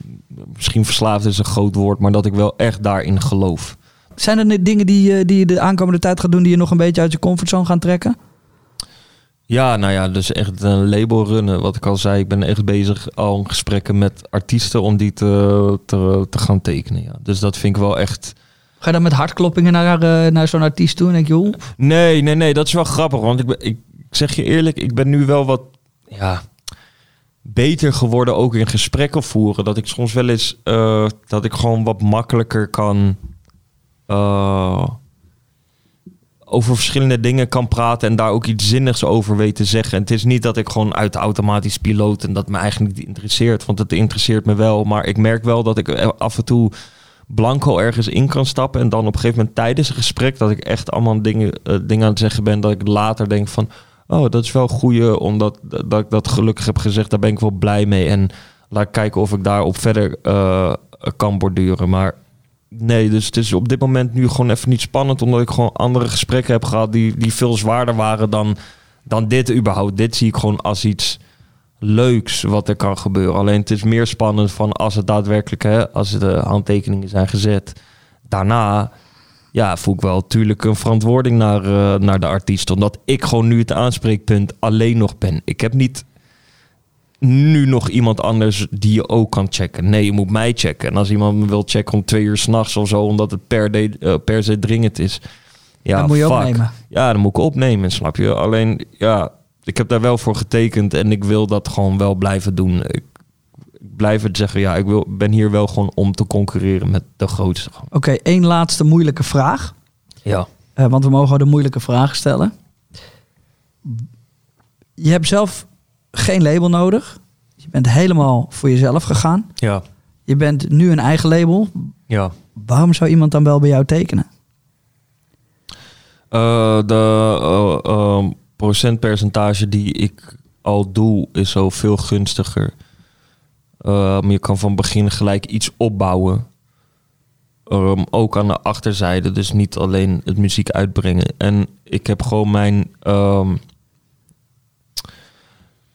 misschien verslaafd is een groot woord, maar dat ik wel echt daarin geloof. Zijn er dingen die, eh, die je de aankomende tijd gaat doen die je nog een beetje uit je comfortzone gaan trekken? Ja, nou ja, dus echt een label runnen. Wat ik al zei, ik ben echt bezig al in gesprekken met artiesten om die te, te, te gaan tekenen. Ja. Dus dat vind ik wel echt... Ga je dan met hartkloppingen naar, eh, naar zo'n artiest toe en denk je, oeh, Nee, nee, nee, dat is wel grappig. Want ik, ben, ik, ik zeg je eerlijk, ik ben nu wel wat ja, beter geworden ook in gesprekken voeren. Dat ik soms wel eens, eh, dat ik gewoon wat makkelijker kan... eh, over verschillende dingen kan praten en daar ook iets zinnigs over weet te zeggen. En het is niet dat ik gewoon uit automatisch piloot en dat me eigenlijk niet interesseert, want het interesseert me wel. Maar ik merk wel dat ik af en toe blanco ergens in kan stappen en dan op een gegeven moment tijdens een gesprek dat ik echt allemaal dingen, eh, dingen aan het zeggen ben, dat ik later denk van, oh, dat is wel goeie, omdat dat ik dat gelukkig heb gezegd, daar ben ik wel blij mee. En laat kijken of ik daarop verder eh, kan borduren. Maar Nee, dus het is op dit moment nu gewoon even niet spannend. Omdat ik gewoon andere gesprekken heb gehad die, die veel zwaarder waren dan, dan dit überhaupt. Dit zie ik gewoon als iets leuks wat er kan gebeuren. Alleen het is meer spannend van als het daadwerkelijk, hè, als de handtekeningen zijn gezet. Daarna ja, voel ik wel natuurlijk een verantwoording naar, eh, naar de artiest. Omdat ik gewoon nu het aanspreekpunt alleen nog ben. Ik heb niet nu nog iemand anders die je ook kan checken. Nee, je moet mij checken. En als iemand me wil checken om twee uur s'nachts of zo, omdat het per, de, eh, per se dringend is. Ja, dat moet je fuck. opnemen. Ja, dan moet ik opnemen, snap je? Alleen, ja, ik heb daar wel voor getekend en ik wil dat gewoon wel blijven doen. Ik, ik blijf het zeggen, ja, ik wil, ben hier wel gewoon om te concurreren met de grootste. Oké, één laatste moeilijke vraag. Ja. Eh, want we mogen de moeilijke vragen stellen. Je hebt zelf geen label nodig. Je bent helemaal voor jezelf gegaan. Ja. Je bent nu een eigen label. Ja. Waarom zou iemand dan wel bij jou tekenen? Eh, de eh, ehm, procentpercentage die ik al doe is zo veel gunstiger. Je kan van begin gelijk iets opbouwen. Ehm, ook aan de achterzijde, dus niet alleen het muziek uitbrengen. En ik heb gewoon mijn, ehm,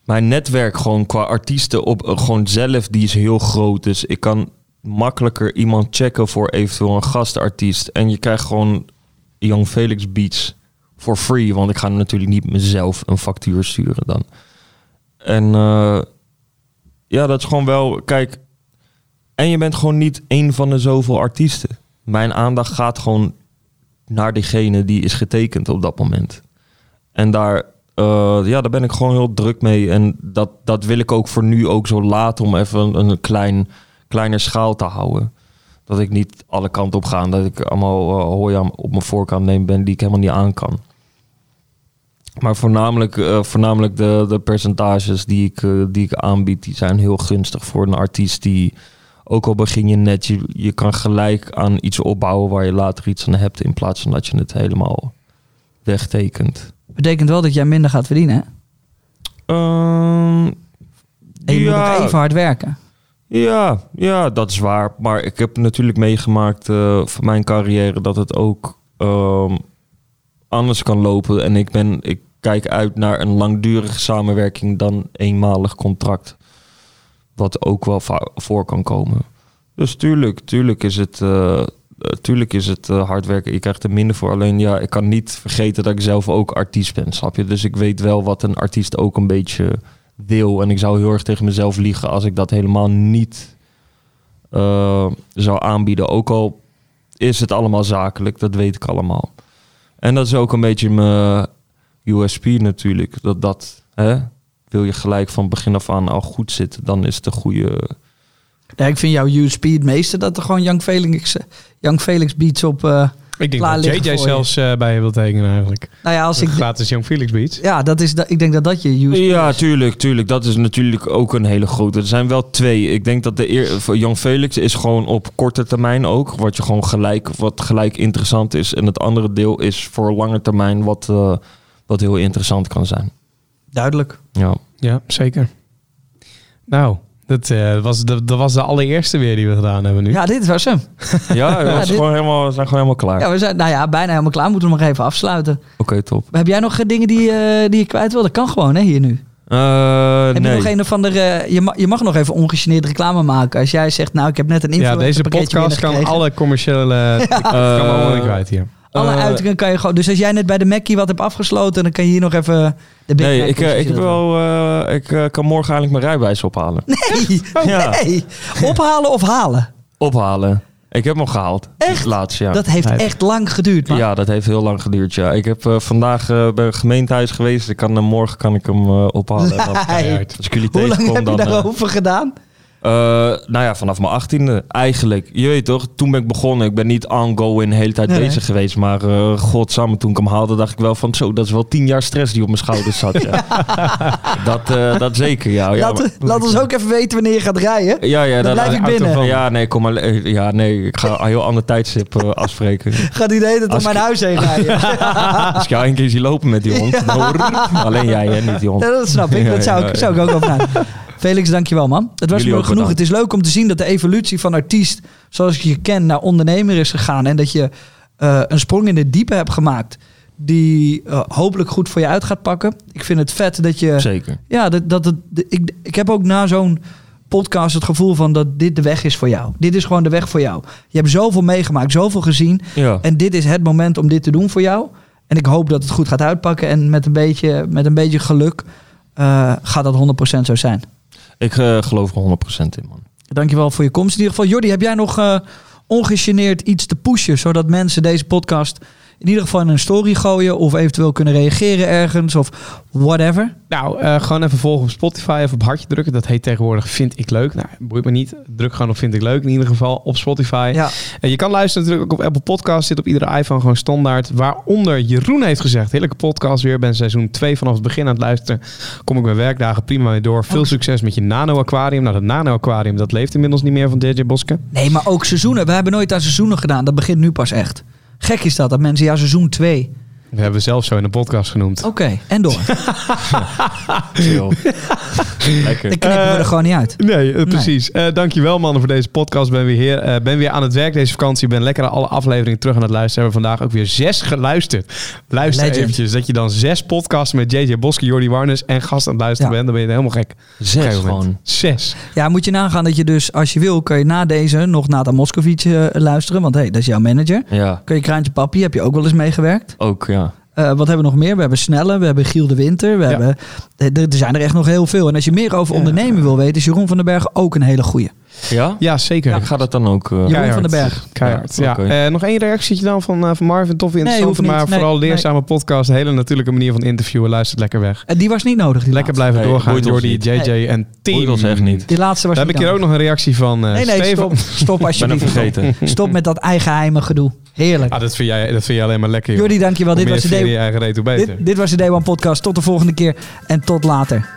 mijn netwerk gewoon qua artiesten op eh, gewoon zelf, die is heel groot. Dus ik kan makkelijker iemand checken voor eventueel een gastartiest. En je krijgt gewoon Young Felix Beats for free. Want ik ga natuurlijk niet mezelf een factuur sturen dan. En eh, ja, dat is gewoon wel... Kijk, en je bent gewoon niet één van de zoveel artiesten. Mijn aandacht gaat gewoon naar diegene die is getekend op dat moment. En daar, eh, ja, daar ben ik gewoon heel druk mee. En dat, dat wil ik ook voor nu ook zo laten om even een, een klein, kleiner schaal te houden. Dat ik niet alle kanten op ga. Dat ik allemaal uh, hooi aan, op mijn voorkant neem ben die ik helemaal niet aan kan. Maar voornamelijk, eh, voornamelijk de, de percentages die ik, eh, die ik aanbied, die zijn heel gunstig voor een artiest die, ook al begin je net, je, je kan gelijk aan iets opbouwen waar je later iets aan hebt, in plaats van dat je het helemaal wegtekent. Betekent wel dat jij minder gaat verdienen. Ehm, En je ja, moet nog even hard werken. Ja, ja, dat is waar. Maar ik heb natuurlijk meegemaakt eh, van mijn carrière dat het ook ehm, anders kan lopen. En ik, ben, ik kijk uit naar een langdurige samenwerking dan eenmalig contract. Wat ook wel voor kan komen. Dus tuurlijk, tuurlijk is het, eh, tuurlijk is het eh, hard werken. Je krijgt er minder voor. Alleen ja, ik kan niet vergeten dat ik zelf ook artiest ben, snap je? Dus ik weet wel wat een artiest ook een beetje wil. En ik zou heel erg tegen mezelf liegen als ik dat helemaal niet eh, zou aanbieden. Ook al is het allemaal zakelijk, dat weet ik allemaal. En dat is ook een beetje mijn USP natuurlijk. Dat dat, hè, wil je gelijk van begin af aan al goed zitten, dan is het een goede... Ja, ik vind jouw USP het meeste dat er gewoon Young Felix, Young Felix beats op... eh, Ik denk Klaar dat JJ zelfs eh, bij je wil tekenen eigenlijk. nou ja, als ik... Gratis Young Felix Beats. Ja, dat is, dat- ik denk dat dat je USP Ja, is. tuurlijk, tuurlijk. Dat is natuurlijk ook een hele grote. Er zijn wel twee. Ik denk dat de eer voor Jan Felix is gewoon op korte termijn ook. Wat je gewoon gelijk, wat gelijk interessant is. En het andere deel is voor lange termijn wat, eh, wat heel interessant kan zijn. Duidelijk. Ja. Ja, zeker. Nou, dat, eh, was, dat, dat was de allereerste weer die we gedaan hebben nu. Ja, dit was hem. Ja, we Ja, dit- gewoon helemaal, we zijn gewoon helemaal klaar. Ja, we zijn nou ja, bijna helemaal klaar. Moeten we nog even afsluiten. Oké, top. Heb jij nog eh, dingen die, eh, die je kwijt wil? Dat kan gewoon, hè, hier nu. Eh, Heb je nee. nog een of andere... Je, ma- je mag nog even ongegeneerd reclame maken. Als jij zegt, nou, ik heb net een Ja, influencer deze pakketje podcast kan alle commerciële... Ja. kan allemaal niet kwijt hier. Alle Eh, uitingen kan je gewoon... Dus als jij net bij de Mackie wat hebt afgesloten... dan kan je hier nog even de Big Nee, Mac ik, eh, ik, heb wel, eh, ik kan morgen eigenlijk mijn rijbewijs ophalen. Nee, Ja. nee. Ophalen of halen? Ophalen. Ik heb hem gehaald. Echt? Laatst, ja. Dat heeft echt lang geduurd, man. Ja, dat heeft heel lang geduurd, ja. Ik heb vandaag bij het gemeentehuis geweest. Ik kan, morgen kan ik hem ophalen. Dan- als ik jullie Hoe lang heb je dan... daarover gedaan? Eh, nou ja, vanaf mijn achttiende eigenlijk. Je weet toch, toen ben ik begonnen. Ik ben niet ongoing de hele tijd Nee, bezig geweest. Maar uh, godsamme, toen ik hem haalde, dacht ik wel van... Zo, dat is wel tien jaar stress die op mijn schouders zat, ja. dat, eh, dat zeker, ja. ja laat, maar- laat ons ook even weten wanneer je gaat rijden. ja, ja, Dan blijf ik binnen. Ja, nee, kom maar. Ja, nee, ik ga een heel ander tijdstip afspreken. Gaat hij de hele tijd om mijn huis heen rijden? Als ik jou een keer zie lopen met die hond. alleen jij, hè, niet die hond. Ja, dat snap ik. Ja, Dat zou ja, ik, zou ik ook nadenken. Felix, dankjewel man. Het was me genoeg. Het is leuk om te zien dat de evolutie van artiest, zoals ik je ken, naar ondernemer is gegaan. En dat je eh, een sprong in de diepe hebt gemaakt die eh, hopelijk goed voor je uit gaat pakken. Ik vind het vet dat je... Zeker. Ja, dat, dat, ik, ik heb ook na zo'n podcast het gevoel van dat dit de weg is voor jou. Dit is gewoon de weg voor jou. Je hebt zoveel meegemaakt, zoveel gezien. Ja. En dit is het moment om dit te doen voor jou. En ik hoop dat het goed gaat uitpakken. En met een beetje, met een beetje geluk eh, gaat dat 100% zo zijn. Ik eh, geloof er 100% in, man. Dankjewel voor je komst in ieder geval. Jordi, heb jij nog eh, ongegeneerd iets te pushen... zodat mensen deze podcast in ieder geval in een story gooien... of eventueel kunnen reageren ergens of whatever? Nou, eh, gewoon even volgen op Spotify of op hartje drukken. Dat heet tegenwoordig Vind ik Leuk. Nou, boeit me niet. Druk gewoon op Vind ik Leuk in ieder geval op Spotify. Ja, En je kan luisteren natuurlijk ook op Apple Podcasts. Zit op iedere iPhone gewoon standaard. Waaronder Jeroen heeft gezegd. Heerlijke podcast weer. Ben seizoen 2 vanaf het begin aan het luisteren. Kom ik mijn werkdagen prima mee door. Veel succes met je Nano Aquarium. Nou, dat Nano Aquarium dat leeft inmiddels niet meer van DJ Boske. nee, maar ook seizoenen. We hebben nooit aan seizoenen gedaan. Dat begint nu pas echt. Gek is dat, dat mensen, ja, seizoen 2. We hebben zelf zo in de podcast genoemd. Oké, en door. Chill. Lekker. Dan knippen we er gewoon niet uit. Nee, eh, precies. Eh, dankjewel mannen voor deze podcast. Ben weer, hier, eh, ben weer aan het werk deze vakantie. Ben lekker alle afleveringen terug aan het luisteren. Hebben vandaag ook weer zes geluisterd. Luister Legend. eventjes. Dat je dan zes podcasts met JJ Boske, Jordi Warnes en gast aan het luisteren Ja. bent. Dan ben je helemaal gek. Zes gewoon. Zes. Ja, moet je nagaan dat je dus, als je wil, kan je na deze nog Nathan Moscovic eh, luisteren. Want hey, dat is jouw manager. Ja, Kun je Kraantje Papi, heb je ook wel eens meegewerkt. ook ja. Eh, wat hebben we nog meer? We hebben Snelle, we hebben Giel de Winter. We Ja. hebben, er, er zijn er echt nog heel veel. En als je meer over ondernemen wil weten, is Jeroen van den Berg ook een hele goeie. Ja? Ja, zeker. Ik ga dat dan ook... eh, Jeroen Keihard. van den Berg. Keihard. Ja. Eh, nog één reactietje dan van, eh, van Marvin. Tof, interessant, hoeft niet. maar Nee, vooral nee. leerzame podcast. Een hele natuurlijke manier van interviewen. Luistert lekker weg. En die was niet nodig. Die Lekker laatste. blijven Nee, doorgaan. Jordi, niet. JJ en team. Boeit ons echt niet. Die laatste was Dan heb ik hier ook nog een reactie van eh Nee, nee, Steven. stop. Stop Ik ben alsjeblieft. vergeten. Stop met dat eigenheime gedoe. Heerlijk. Ah, dat vind jij, dat vind jij alleen maar lekker. joh. Jordi, dankjewel. Hoe Dit was, de Day, dit, dit was de Day One podcast. Tot de volgende keer en tot later.